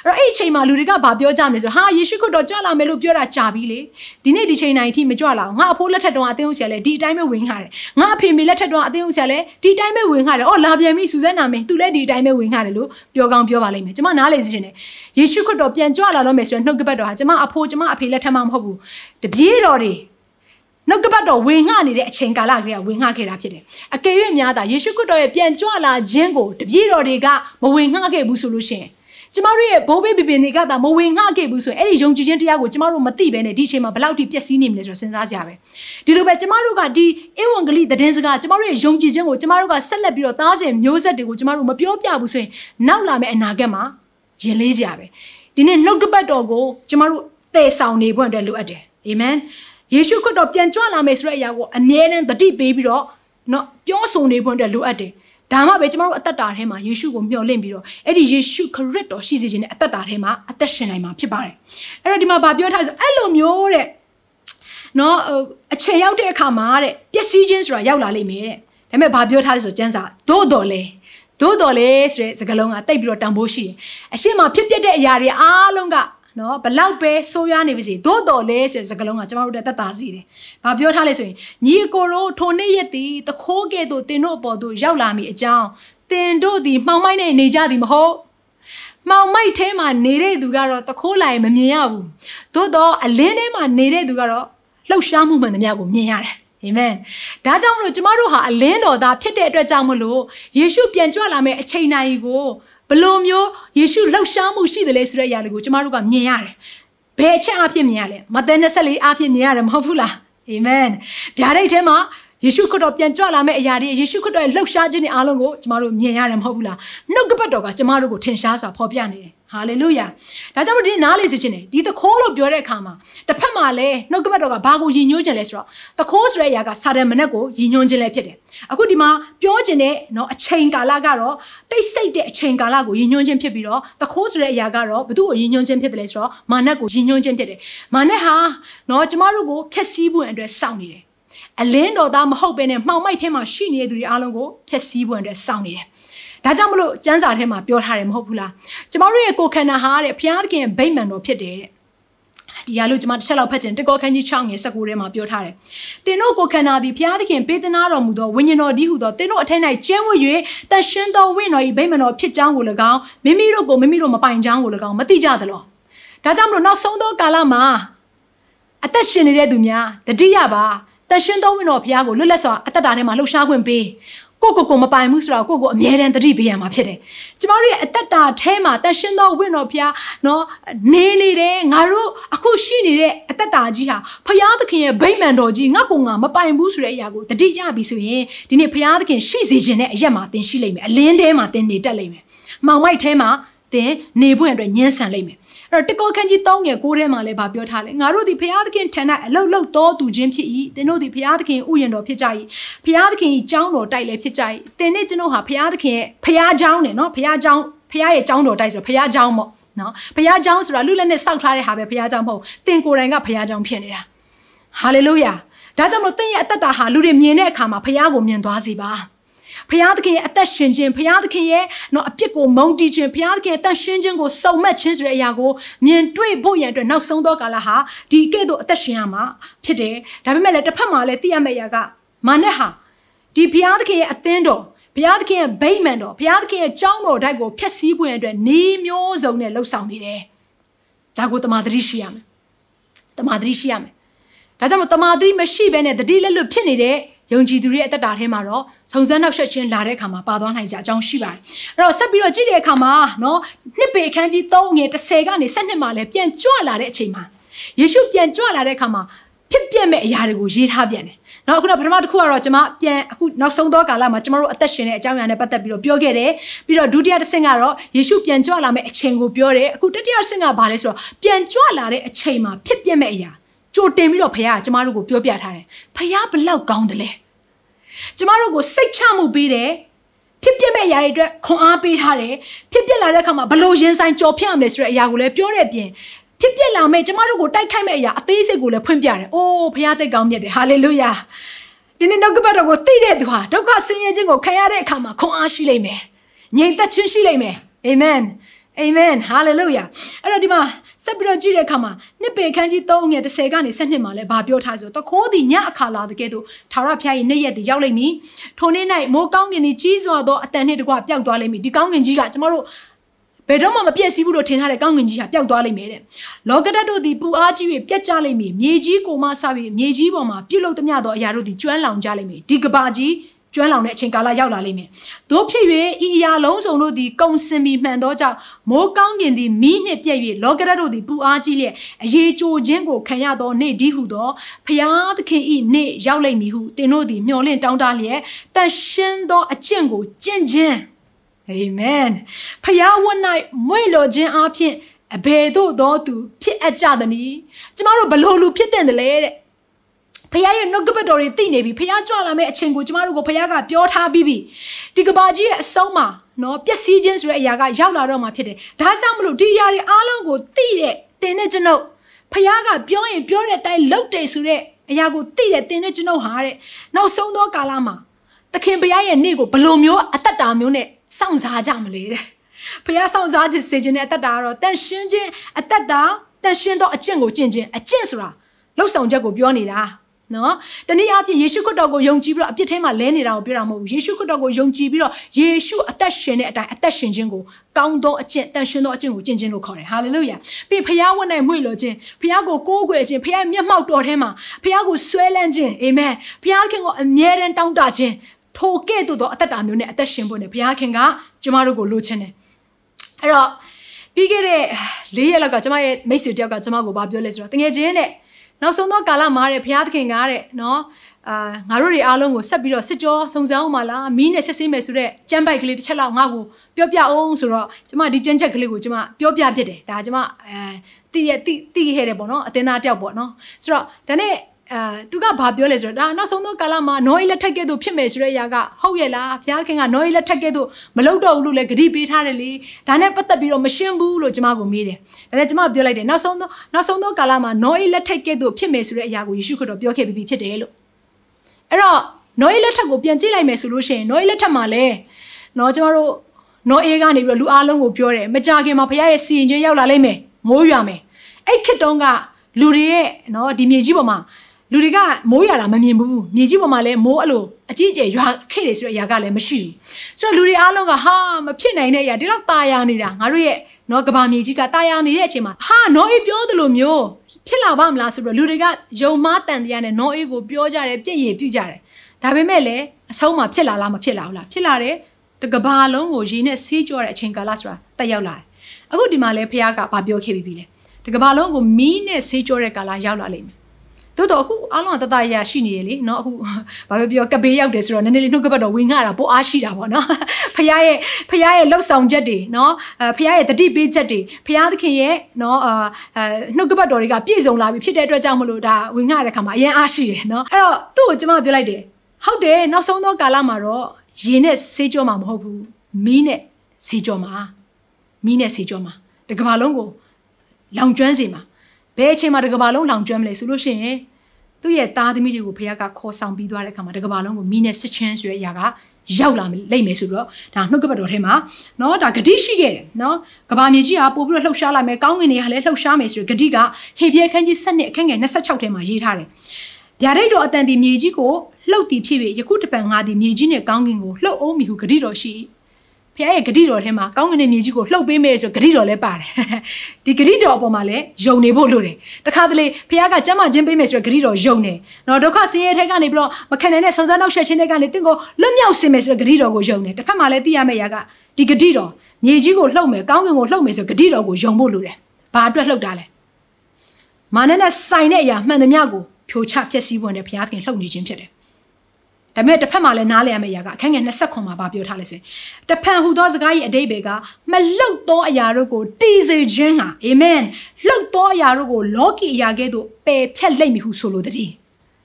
အဲ့တော့အဲ့ဒီအချိန်မှာလူတွေကဘာပြောကြမလဲဆိုဟာယေရှုခရစ်တော်ကြွလာမယ်လို့ပြောတာကြာပြီလေဒီနေ့ဒီချိန်တိုင်းအထိမကြွလာအောင်ငါအဖိုးလက်ထက်တုန်းကအသင်းဦးဆရာလည်းဒီအတိုင်းပဲဝင်ခါတယ်ငါအဖေမေလက်ထက်တုန်းကအသင်းဦးဆရာလည်းဒီအတိုင်းပဲဝင်ခါတယ်အော်လာပြန်ပြီစူဇန်နာမင်းသူလည်းဒီအတိုင်းပဲဝင်ခါတယ်လို့ပြောကောင်းပြောပါလိမ့်မယ်ကျွန်မနားလေစီခြင်းတယ်ယေရှုခရစ်တော်ပြန်ကြွလာတော့မယ်ဆိုရင်နှုတ်ကပတ်တော်ဟာကျွန်မအဖိုးကျွန်မအဖေလက်ထက်မှမဟုတ်ဘူးတပြေးတော်တွေနှုတ်ကပတ်တော်ဝင်ငှနေတဲ့အချိန်ကာလကလေးကဝင်ငှခဲ့တာဖြစ်တယ်။အကယ်၍များတာယေရှုခရစ်တော်ရဲ့ပြန်ကြွလာခြင်းကိုတပြေးတော်တွေကမဝင်ငှခဲ့ဘူးဆိုလို့ရှိရင် ကျမတို့ရဲ့ဘိုးဘေးဘီဘီတွေကသာမဝင်ငှခဲ့ဘူးဆိုရင်အဲ့ဒီယုံကြည်ခြင်းတရားကိုကျမတို့မသိဘဲနဲ့ဒီအချိန်မှာဘယ်လောက်ထိပျက်စီးနေမလဲဆိုတော့စဉ်းစားကြရပဲဒီလိုပဲကျမတို့ကဒီဧဝံဂေလိသတင်းစကားကျမတို့ရဲ့ယုံကြည်ခြင်းကိုကျမတို့ကဆက်လက်ပြီးတော့သားစဉ်မျိုးဆက်တွေကိုကျမတို့မပြောပြဘူးဆိုရင်နောက်လာမယ့်အနာဂတ်မှာရင်လေးကြရပဲဒီနေ့နှုတ်ကပတ်တော်ကိုကျမတို့တည်ဆောင်နေဖို့အတွက်လိုအပ်တယ်အာမင်ယေရှုခရစ်တော်ပြန်ကြွလာမယ်ဆိုတဲ့အရာကိုအမြဲတမ်းတတိပေးပြီးတော့เนาะပြောဆိုနေဖို့အတွက်လိုအပ်တယ် ဒါမှပဲကျမတို့အသက်တာထဲမှာယေရှုကိုမျှော်လင့်ပြီးတော့အဲ့ဒီယေရှုခရစ်တော်ရှိစေခြင်းနဲ့အသက်တာထဲမှာအသက်ရှင်နိုင်မှာဖြစ်ပါတယ်အဲ့တော့ဒီမှာဗာပြောထားဆိုအဲ့လိုမျိုးတဲ့နော်အချိန်ရောက်တဲ့အခါမှာတဲ့ပျက်စီးခြင်းဆိုတာရောက်လာလိမ့်မယ်တဲ့ဒါပေမဲ့ဗာပြောထားလဲဆိုကျမ်းစာသို့တော်လဲသို့တော်လဲဆိုတဲ့စကားလုံးကတိတ်ပြီးတော့တန်ဖိုးရှိတယ်အရှိမဖြစ်ပျက်တဲ့အရာတွေအားလုံးက နော်ဘလောက်ပဲဆိုးရွားနေပါစေသို့တော်လဲဆိုတဲ့စကားလုံးကကျမတို့တက်တာစီတယ်။ဘာပြောထားလဲဆိုရင်ညီအကိုတို့ထိုနေ့ရက်သည်တခိုးကဲ့သို့တင်တို့အပေါ်သို့ရောက်လာမည်အကြောင်းတင်တို့သည်မှောင်မိုက်နေနေကြသည်မဟုတ်။မှောင်မိုက်ထဲမှာနေတဲ့သူကတော့တခိုးလာရင်မမြင်ရဘူး။သို့တော့အလင်းထဲမှာနေတဲ့သူကတော့လှုပ်ရှားမှုမှန်သမျှကိုမြင်ရတယ်။အာမင်ဒါကြောင့်မလို့ကျမတို့ဟာအလင်းတော်သားဖြစ်တဲ့အတွက်ကြောင့်မလို့ယေရှုပြန်ကြွလာမယ့်အချိန်တိုင်းကို ဘလို့မျိုးယေရှုလှုပ်ရှားမှုရှိတယ်လဲဆိုတဲ့အရာတွေကိုကျမတို့ကမြင်ရတယ်ဘယ်အချက်အဖြစ်မြင်ရလဲမဿဲ24အဖြစ်မြင်ရတယ်မဟုတ်ဘူးလားအာမင်ဗျာဒိတ်ထဲမှာ ယေရှုခရစ်တော်ပြန်ကြွလာမယ့်အရာတွေယေရှုခရစ်တော်ရဲ့လှုပ်ရှားခြင်းတွေအားလုံးကိုကျမတို့မြင်ရတယ်မဟုတ်ဘူးလားနှုတ်ကပတ်တော်ကကျမတို့ကိုထင်ရှားစွာဖော်ပြနေတယ်ဟာလေလုယာဒါကြောင့်မို့ဒီနားလေစေခြင်းနဲ့ဒီသခိုးလို့ပြောတဲ့အခါမှာတစ်ဖက်မှာလည်းနှုတ်ကပတ်တော်ကဘာကိုယဉ်ညွှန်းခြင်းလဲဆိုတော့သခိုးဆိုတဲ့အရာကစာတန်မနက်ကိုယဉ်ညွှန်းခြင်းလည်းဖြစ်တယ်အခုဒီမှာပြောခြင်းနဲ့နော်အချိန်ကာလကတော့တိတ်ဆိတ်တဲ့အချိန်ကာလကိုယဉ်ညွှန်းခြင်းဖြစ်ပြီးတော့သခိုးဆိုတဲ့အရာကတော့ဘု து ကိုယဉ်ညွှန်းခြင်းဖြစ်တယ်လဲဆိုတော့မာနက်ကိုယဉ်ညွှန်းခြင်းဖြစ်တယ်မာနက်ဟာနော်ကျမတို့ကိုဖျက်ဆီးဖို့အတွက်စောင့်နေတယ် အလင်းတော်သားမဟုတ်ဘဲနဲ့မှောင်မိုက်ထဲမှာရှိနေတဲ့သူတွေအားလုံးကိုဖျက်ဆီးဖို့အတွက်စောင့်နေတယ်ဒါကြောင့်မလို့ကျမ်းစာထဲမှာပြောထားတယ်မဟုတ်ဘူးလားကျမတို့ရဲ့ကိုယ်ခန္ဓာဟာတဲ့ဘုရားသခင်ရဲ့ဗိမာန်တော်ဖြစ်တယ်တဲ့ဒီရလို့ကျွန်မတစ်ချက်လောက်ဖတ်ချင်တကောခန်းကြီး6ငယ်19ထဲမှာပြောထားတယ်။တင်တို့ကိုခန္ဓာသည်ဘုရားသခင်ပေးသနာတော်မူသောဝိညာဉ်တော်ဒီဟုသောတင်တို့အထက်၌ကျင်းဝတ်၍တန်ရှင်းသောဝိညာဉ်တော်၏ဗိမာန်တော်ဖြစ်ကြောင်းကို၎င်းမိမိတို့ကိုမိမိတို့မပိုင်ကြောင်းကို၎င်းမသိကြသလော။ဒါကြောင့်မလို့နောက်ဆုံးသောကာလမှာအသက်ရှင်နေတဲ့သူများတတိယပါ တန်ရှင်းသောဝိညာဉ်တော်ဘုရားကိုလွတ်လပ်စွာအသက်တာထဲမှာလှုပ်ရှားခွင့်ပေးကိုကိုကိုမပိုင်ဘူးဆိုတော့ကိုကိုအမြဲတမ်းတတိပေးရမှာဖြစ်တယ်။ကျမတို့ရဲ့အသက်တာထဲမှာတန်ရှင်းသောဝိညာဉ်တော်ဘုရားနော်နေနေတယ်ငါတို့အခုရှိနေတဲ့အသက်တာကြီးဟာဘုရားသခင်ရဲ့ဗိမာန်တော်ကြီးငါကိုငါမပိုင်ဘူးဆိုတဲ့အရာကိုတတိရပြီဆိုရင်ဒီနေ့ဘုရားသခင်ရှိစေခြင်းနဲ့အရက်မှာသင်ရှိလိမ့်မယ်အလင်းထဲမှာသင်နေတတ်လိမ့်မယ်။မောင်မိုက်ထဲမှာသင်နေဖို့အတွက်ညှင်းဆန်လိမ့်မယ် အဲ့တော့တကောခန်းကြီး3ငယ်6ထဲမှာလည်းဗာပြောထားလဲငါတို့ဒီဘုရားသခင်ထံ၌အလုတ်လုတ်တော်သူချင်းဖြစ်၏သင်တို့ဒီဘုရားသခင်ဥယျာဉ်တော်ဖြစ်ကြ၏ဘုရားသခင်၏ကျောင်းတော်တိုက်လည်းဖြစ်ကြ၏သင်နဲ့ကျွန်တော်ဟာဘုရားသခင်ရဲ့ဘုရားကျောင်းနဲ့နော်ဘုရားကျောင်းဘုရားရဲ့ကျောင်းတော်တိုက်ဆိုဘုရားကျောင်းပေါ့နော်ဘုရားကျောင်းဆိုတာလူလက်နဲ့စောက်ထားတဲ့ဟာပဲဘုရားကျောင်းမဟုတ်သင်ကိုယ်တိုင်ကဘုရားကျောင်းဖြစ်နေတာဟာလေလုယာဒါကြောင့်မလို့သင်ရဲ့အသက်တာဟာလူတွေမြင်တဲ့အခါမှာဘုရားကိုမြင်သွားစေပါ ဖျားသခင်ရဲ့အသက်ရှင်ခြင်းဖျားသခင်ရဲ့နော်အပြစ်ကိုမုန်းတီးခြင်းဖျားသခင်ရဲ့အသက်ရှင်ခြင်းကိုစုံမက်ခြင်းဆိုတဲ့အရာကိုမြင်တွေ့ဖို့ရန်အတွက်နောက်ဆုံးသောကာလဟာဒီကဲ့သို့အသက်ရှင်ရမှာဖြစ်တယ်ဒါပေမဲ့လည်းတစ်ဖက်မှာလည်းသိရမယ့်အရာကမာနက်ဟာဒီဖျားသခင်ရဲ့အသင်းတော်ဘုရားသခင်ရဲ့ဗိမာန်တော်ဘုရားသခင်ရဲ့ကြောင်းတော်တိုက်ကိုဖျက်ဆီးဖို့အတွက်နေမျိုးစုံနဲ့လှုပ်ဆောင်နေတယ်။ဒါကိုတမာတိရှိရမယ်။တမာတိရှိရမယ်။ဒါကြောင့်မို့တမာတိမရှိဘဲနဲ့တတိလက်လွတ်ဖြစ်နေတဲ့ ယုံကြည်သူတွေရဲ့အသက်တာထဲမှာတော့စုံစမ်းနှောက်ယှက်ခြင်းလာတဲ့အခါမှာပါသွားနိုင်စရာအကြောင်းရှိပါတယ်။အဲ့တော့ဆက်ပြီးတော့ကြည့်တဲ့အခါမှာနော်နှစ်ပေအခန်းကြီး3ငယ်30ကနေ7မှာလည်းပြန်ကြွလာတဲ့အချိန်မှာယေရှုပြန်ကြွလာတဲ့အခါမှာဖြစ်ပြမဲ့အရာတွေကိုရေးထားပြန်တယ်။နောက်အခုတော့ပထမတစ်ခုကတော့ကျွန်မပြန်အခုနောက်ဆုံးသောကာလမှာကျွန်တော်တို့အသက်ရှင်တဲ့အကြောင်းအရာနဲ့ပတ်သက်ပြီးတော့ပြောခဲ့တယ်။ပြီးတော့ဒုတိယတစ်ဆင့်ကတော့ယေရှုပြန်ကြွလာမယ့်အချိန်ကိုပြောတယ်။အခုတတိယတစ်ဆင့်ကဘာလဲဆိုတော့ပြန်ကြွလာတဲ့အချိန်မှာဖြစ်ပြမဲ့အရာ ကြိုတင်ပြီးတော့ဖခင်ကကျမတို့ကိုပြောပြထားတယ်ဖခင်ဘလောက်ကောင်းတယ်လဲကျမတို့ကိုစိတ်ချမှုပေးတယ်ဖြစ်ပြမဲ့အရာတွေအတွက်ခွန်အားပေးထားတယ်ဖြစ်ပြလာတဲ့အခါမှာဘလို့ရင်ဆိုင်ကြော်ဖြတ်ရမလဲဆိုတဲ့အရာကိုလည်းပြောတဲ့ပြင်ဖြစ်ပြလာမဲ့ကျမတို့ကိုတိုက်ခိုက်မဲ့အရာအသေးစိတ်ကိုလည်းဖွင့်ပြတယ်အိုးဖခင်သိကောင်းမြတ်တယ်ဟာလေလုယာဒီနေ့နှုတ်ကပတ်တော်ကိုသိတဲ့သူဟာဒုက္ခဆင်းရဲခြင်းကိုခံရတဲ့အခါမှာခွန်အားရှိလိမ့်မယ်ငြိမ်သက်ခြင်းရှိလိမ့်မယ်အာမင် အာမင်ဟာလေလုယာအဲ့တော့ဒီမှာဆက်ပြီးတော့ကြည့်တဲ့အခါမှာနှစ်ပေခန်းကြီး3ငယ်30ကနေ7မှာလည်းဗာပြောထားဆိုတခိုးသည်ညအခါလာတဲ့ကဲ့သို့ထာဝရဘုရား၏နေ့ရက်သည်ရောက်လိမ့်မည်ထိုနေ့၌မိုးကောင်းကင်သည်ကြီးစွာသောအတန်နှင့်တကွပျောက်သွားလိမ့်မည်ဒီကောင်းကင်ကြီးကကျမတို့ဘယ်တော့မှမပြည့်စည်ဘူးလို့ထင်ထားတဲ့ကောင်းကင်ကြီးဟာပျောက်သွားလိမ့်မယ်တဲ့လောကဓာတ်တို့သည်ပူအားကြီး၍ပြတ်ကျလိမ့်မည်မြေကြီးကိုမှဆပြီးမြေကြီးပေါ်မှာပြုတ်လုသမျှသောအရာတို့သည်ကျွမ်းလောင်ကြလိမ့်မည်ဒီကဘာကြီး ကျွမ်းလောင်တဲ့အချိန်ကာလရောက်လာလိမ့်မယ်။တို့ဖြစ်၍ဤအရာလုံးစုံတို့သည်ကုံစင်ပြီးမှန်သောကြောင့်မိုးကောင်းကင်သည်မီးနှင့်ပြည့်၍လောကရတို့သည်ပူအားကြီးလျက်အရေးကြိုခြင်းကိုခံရသောနေ့ဒီဟုသောဖျားသခင်ဤနေ့ရောက်လိမ့်မည်ဟုသင်တို့သည်မျှော်လင့်တောင်းတလျက်တန်ရှင်းသောအကျင့်ကိုကျင့်ခြင်းအာမင်ဖျားဝတ်၌မွေ့လော်ခြင်းအပြင်အဘယ်သို့သောသူဖြစ်အပ်ကြသနည်းကျမတို့ဘလို့လူဖြစ်တဲ့တယ်လေတဲ့ ဖခင်ရဲ့နှုတ်ကပတ်တော်တွေသိနေပြီဖခင်ကြွလာမယ့်အချိန်ကိုကျမတို့ကိုဖခင်ကပြောထားပြီးပြီဒီကဘာကြီးရဲ့အဆုံးမှာနော်ပျက်စီးခြင်းဆိုတဲ့အရာကရောက်လာတော့မှဖြစ်တယ်ဒါကြောင့်မလို့ဒီအရာတွေအားလုံးကိုသိတဲ့တင်တဲ့ကျွန်ုပ်ဖခင်ကပြောရင်ပြောတဲ့အတိုင်းလုပ်တယ်ဆိုတဲ့အရာကိုသိတဲ့တင်တဲ့ကျွန်ုပ်ဟာတဲ့နောက်ဆုံးသောကာလမှာသခင်ဘုရားရဲ့နေ့ကိုဘလိုမျိုးအသက်တာမျိုးနဲ့စောင့်စားကြမလဲတဲ့ဘုရားဆောင်စားခြင်းစေခြင်းနဲ့အသက်တာကတော့တန်ရှင်းခြင်းအသက်တာတန်ရှင်းသောအကျင့်ကိုကျင့်ခြင်းအကျင့်ဆိုတာလှုပ်ဆောင်ချက်ကိုပြောနေတာ နော်တနည်းအားဖြင့်ယေရှုခရစ်တော်ကိုယုံကြည်ပြီးတော့အပြစ်ထဲမှာလဲနေတာကိုပြောတာမဟုတ်ဘူးယေရှုခရစ်တော်ကိုယုံကြည်ပြီးတော့ယေရှုအသက်ရှင်တဲ့အတိုင်းအသက်ရှင်ခြင်းကိုကောင်းသောအကျင့်တန်ရှင်သောအကျင့်ကိုကျင့်ခြင်းလို့ခေါ်တယ်ဟာလေလုယာပြီးဖခင်ဝတ်နိုင်မွေ့လို့ခြင်းဖခင်ကိုကိုးကွယ်ခြင်းဖခင်မျက်မှောက်တော်ထဲမှာဖခင်ကိုဆွဲလန်းခြင်းအာမင်ဖခင်ခင်ကိုအမြဲတမ်းတောင်းတခြင်းထိုကဲ့သို့သောအသက်တာမျိုးနဲ့အသက်ရှင်ဖို့နဲ့ဘုရားခင်ကကျမတို့ကိုလိုချင်တယ်အဲ့တော့ပြီးခဲ့တဲ့၄ရက်လောက်ကကျမရဲ့မိတ်ဆွေတယောက်ကကျမကိုဗာပြောလဲဆိုတော့တကယ်ချင်းတဲ့ နောက်ဆုံးသောကာလမှာတဲ့ဘုရားသခင်ကတဲ့နော်အာငါတို့တွေအားလုံးကိုဆက်ပြီးတော့စစ်ကြောစုံစမ်းအောင်မလားမီးနဲ့စစ်ဆေးမယ်ဆိုတော့ကြမ်းပိုက်ကလေးတစ်ချက်လောက်ငါ့ကိုပြောပြအောင်ဆိုတော့ကျမဒီကြမ်းချက်ကလေးကိုကျမပြောပြဖြစ်တယ်ဒါကျမအဲတည်ရတည်တည်ခဲ့တယ်ပေါ့နော်အတင်းသားတယောက်ပေါ့နော်ဆိုတော့ဒါနဲ့ အာသူကဘာပြောလဲဆိုတော့ဒါနောက်ဆုံးသောကာလမှာနောဤလက်ထက်ကဲ့သို့ဖြစ်မယ်ဆိုတဲ့အရာကဟုတ်ရဲ့လားဘုရားခင်ကနောဤလက်ထက်ကဲ့သို့မလုပ်တော့ဘူးလို့လည်းဂရုပေးထားတယ်လေဒါနဲ့ပတ်သက်ပြီးတော့မရှင်းဘူးလို့ကျမကိုမေးတယ်ဒါနဲ့ကျမပြောလိုက်တယ်နောက်ဆုံးသောနောက်ဆုံးသောကာလမှာနောဤလက်ထက်ကဲ့သို့ဖြစ်မယ်ဆိုတဲ့အရာကိုယေရှုခရစ်တော်ပြောခဲ့ပြီးဖြစ်တယ်လို့အဲ့တော့နောဤလက်ထက်ကိုပြန်ကြည့်လိုက်မယ်ဆိုလို့ရှိရင်နောဤလက်ထက်မှာလည်းနော်ကျမတို့နောအေးကနေပြီးတော့လူအားလုံးကိုပြောတယ်မကြခင်မှာဘုရားရဲ့စီရင်ခြင်းရောက်လာလိမ့်မယ်မိုးရွာမယ်အဲ့ခေတ်တုန်းကလူတွေရဲ့နော်ဒီမြေကြီးပေါ်မှာ လူတွေကမိုးရွာတာမမြင်ဘူးမြေကြီးပေါ်မှာလည်းမိုးအဲ့လိုအကြီးအကျယ်ရွာခဲ့တယ်ဆိုတဲ့အရာကလည်းမရှိဘူးဆိုတော့လူတွေအားလုံးကဟာမဖြစ်နိုင်တဲ့အရာဒီတော့ตายာနေတာငါတို့ရဲ့နော်ကဘာမြေကြီးကตายာနေတဲ့အချိန်မှာဟာနော်အေးပြောသလိုမျိုးဖြစ်လာပါမလားဆိုတော့လူတွေကယုံမားတန်တရားနဲ့နော်အေးကိုပြောကြတယ်ပြည့်ရည်ပြုကြတယ်ဒါပေမဲ့လည်းအဆုံးမှာဖြစ်လာလားမဖြစ်လာဘူးလားဖြစ်လာတယ်တကဘာလုံးကိုရေနဲ့ဆေးကြောတဲ့အချိန်ကာလဆိုတာတက်ရောက်လာတယ်အခုဒီမှာလဲဖះကဗာပြောခဲ့ပြီးပြီလေတကဘာလုံးကိုမီးနဲ့ဆေးကြောတဲ့ကာလရောက်လာလိမ့်မယ် သို့တော့အခုအားလုံးကတတရရှိနေရလေเนาะအခုဘာပဲပြောကပေးရောက်တယ်ဆိုတော့နည်းနည်းလေးနှုတ်ကပတ်တော်ဝင်ငှတာပိုအားရှိတာပေါ့เนาะဖခင်ရဲ့ဖခင်ရဲ့လှုပ်ဆောင်ချက်တွေเนาะအဲဖခင်ရဲ့တတိပေးချက်တွေဖခင်သခင်ရဲ့เนาะအာနှုတ်ကပတ်တော်တွေကပြည့်စုံလာပြီဖြစ်တဲ့အတွက်ကြောင့်မလို့ဒါဝင်ငှတဲ့ခါမှာအရင်အားရှိတယ်เนาะအဲ့တော့သူ့ကိုကျွန်မပြောလိုက်တယ်ဟုတ်တယ်နောက်ဆုံးသောကာလမှာတော့ရေနဲ့ဆေးကြောမှာမဟုတ်ဘူးမီးနဲ့ဆေးကြောမှာမီးနဲ့ဆေးကြောမှာတကဘာလုံးကိုလောင်ကျွမ်းစေမှာ ဘယ်အချိန်မှာတကဘာလုံးလောင်ကျွမ်းမလဲဆိုလို့ရှိရင်သူ့ရဲ့သားသမီးတွေကိုဖခင်ကခေါ်ဆောင်ပြီးသွားတဲ့အခါမှာတကဘာလုံးကိုမီးနဲ့စစ်ချင်းဆိုတဲ့အရာကရောက်လာလိမ့်မယ်ဆိုတော့ဒါနှုတ်ကပတ်တော်ထဲမှာเนาะဒါဂတိရှိခဲ့တယ်เนาะကဘာမြေကြီးကပို့ပြီးတော့လှုပ်ရှားလာမယ်ကောင်းကင်တွေကလည်းလှုပ်ရှားမယ်ဆိုတော့ဂတိကဟေပြဲခန်းကြီး7နှစ်အခန်းငယ်26ထဲမှာရေးထားတယ်ဗျာဒိတ်တော်အတန်ဒီမြေကြီးကိုလှုပ်တည်ဖြစ်ပြီးယခုတပံငါဒီမြေကြီးနဲ့ကောင်းကင်ကိုလှုပ်အောင်မိဟုဂတိတော်ရှိ ဖခင်ရဲ့ဂတိတော်ထဲမှာကောင်းကင်နဲ့မြေကြီးကိုလှုပ်ပေးမယ်ဆိုဂတိတော်လည်းပါတယ်ဒီဂတိတော်အပေါ်မှာလည်းယုံနေဖို့လိုတယ်တခါတလေဖခင်ကကြမ်းမှချင်းပေးမယ်ဆိုဂတိတော်ယုံတယ်နော်ဒုက္ခဆင်းရဲထဲကနေပြီးတော့မခံနိုင်တဲ့စုံစမ်းနောက်ဆက်ခြင်းတွေကနေတင့်ကိုလွတ်မြောက်စေမယ်ဆိုဂတိတော်ကိုယုံတယ်တစ်ဖက်မှာလည်းသိရမယ့်အရာကဒီဂတိတော်မြေကြီးကိုလှုပ်မယ်ကောင်းကင်ကိုလှုပ်မယ်ဆိုဂတိတော်ကိုယုံဖို့လိုတယ်ဘာအတွက်လှုပ်တာလဲမာနနဲ့ဆိုင်တဲ့အရာမှန်သမျှကိုဖြိုချဖျက်ဆီးဖို့နဲ့ဘုရားခင်လှုပ်နေခြင်းဖြစ်တယ် ဒါပေမဲ့တစ်ဖက်မှာလည်းနားလည်ရမယ့်အရာကအခန်းငယ်29မှာဗာပြောထားလဲဆိုရင်တဖန်ဟူသောစကား၏အတိတ်ပဲကမလှုပ်သောအရာတို့ကိုတီးစေခြင်းဟာအာမင်လှုပ်သောအရာတို့ကိုလောကီအရာကဲ့သို့ပယ်ဖြတ်လိမ့်မည်ဟုဆိုလိုသည်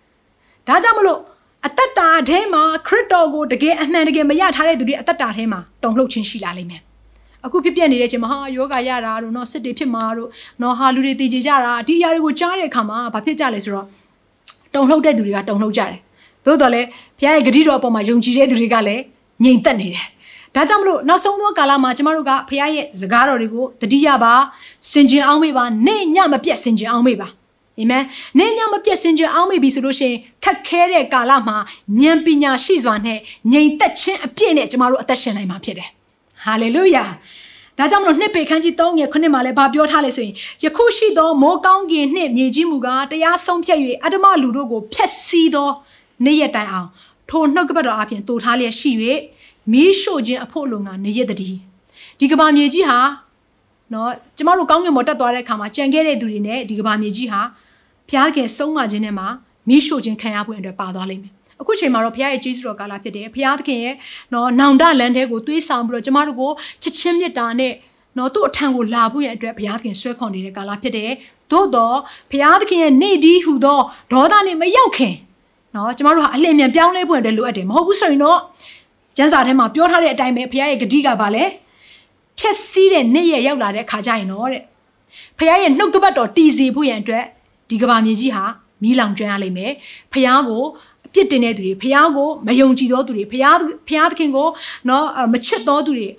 ။ဒါကြောင့်မလို့အတ္တတာထဲမှာခရစ်တော်ကိုတကယ်အမှန်တကယ်မရထားတဲ့သူတွေအတ္တတာထဲမှာတုံ့လှုပ်ခြင်းရှိလာလိမ့်မယ်။အခုဖြစ်ပြနေတဲ့ချိန်မှာဟာယောဂရတာတို့နော်စစ်တွေဖြစ်မှာတို့နော်ဟာလူတွေတည်ကြကြတာဒီအရာတွေကိုကြားတဲ့အခါမှာဘာဖြစ်ကြလဲဆိုတော့တုံ့လှုပ်တဲ့သူတွေကတုံ့လှုပ်ကြတယ် သို့တော်လည်းဘုရားရဲ့ဂတိတော်အပေါ်မှာယုံကြည်တဲ့သူတွေကလည်းငြိမ်သက်နေတယ်ဒါကြောင့်မလို့နောက်ဆုံးသောကာလမှာကျမတို့ကဘုရားရဲ့စကားတော်တွေကိုတတိယပါစင်ကြင်အောင်မေးပါနေညမပြတ်စင်ကြင်အောင်မေးပါအာမင်နေညမပြတ်စင်ကြင်အောင်မေးပြီဆိုလို့ရှိရင်ခက်ခဲတဲ့ကာလမှာဉာဏ်ပညာရှိစွာနဲ့ငြိမ်သက်ခြင်းအပြည့်နဲ့ကျမတို့အသက်ရှင်နိုင်မှာဖြစ်တယ်ဟာလေလုယာဒါကြောင့်မလို့နှစ်ပေခန်းကြီး3ငယ်ခုနှစ်မှာလည်းဗာပြောထားလဲဆိုရင်ယခုရှိသောမိုးကောင်းကင်နှင့်မြေကြီးမူကားတရားဆုံးဖြတ်၍အတ္တမလူတို့ကိုဖျက်ဆီးသော နေ့ရက်တိုင်အောင်ထိုနှုတ်ကပတ်တော်အပြင်တူထားလျက်ရှိ၍မီးရှို့ခြင်းအဖို့လုံကနေ့ရက်တည်းဒီကဘာမြေကြီးဟာနော်ကျမတို့ကောင်းကင်ပေါ်တက်သွားတဲ့အခါမှာကြံခဲ့တဲ့သူတွေနဲ့ဒီကဘာမြေကြီးဟာဘုရားခင်ဆုံးမခြင်းနဲ့မှာမီးရှို့ခြင်းခံရဖို့အတွက်ပါသွားလိမ့်မယ်အခုချိန်မှာတော့ဘုရားရဲ့ကျေးဇူးတော်ကာလဖြစ်တယ်ဘုရားသခင်ရဲ့နော်နောင်တလန်တဲ့ကိုသွေးဆောင်ပြီးတော့ကျမတို့ကိုချစ်ချင်းမြတ်တာနဲ့နော်သူ့အထံကိုလာဖို့ရအတွက်ဘုရားသခင်ဆွဲခေါ်နေတဲ့ကာလဖြစ်တယ်သို့တော့ဘုရားသခင်ရဲ့နေ့ဒီဟူသောဒေါသနဲ့မရောက်ခင် နော်ကျမတို့ဟာအလင်းမြန်ပြောင်းလဲဖို့အတွက်လိုအပ်တယ်မဟုတ်ဘူးဆိုရင်တော့ကျမ်းစာထဲမှာပြောထားတဲ့အတိုင်းပဲဘုရားရဲ့ဂတိကပါလဲဖြက်စီးတဲ့နေ့ရက်ရောက်လာတဲ့ခါကျရင်တော့တဲ့ဘုရားရဲ့နှုတ်ကပတ်တော်တည်စီဖို့ရန်အတွက်ဒီကဘာမြေကြီးဟာမီးလောင်ကျွမ်းရလိမ့်မယ်ဘုရားကိုအပြစ်တင်တဲ့သူတွေဘုရားကိုမယုံကြည်သောသူတွေဘုရားဘုရားသခင်ကိုနော်မချစ်သောသူတွေ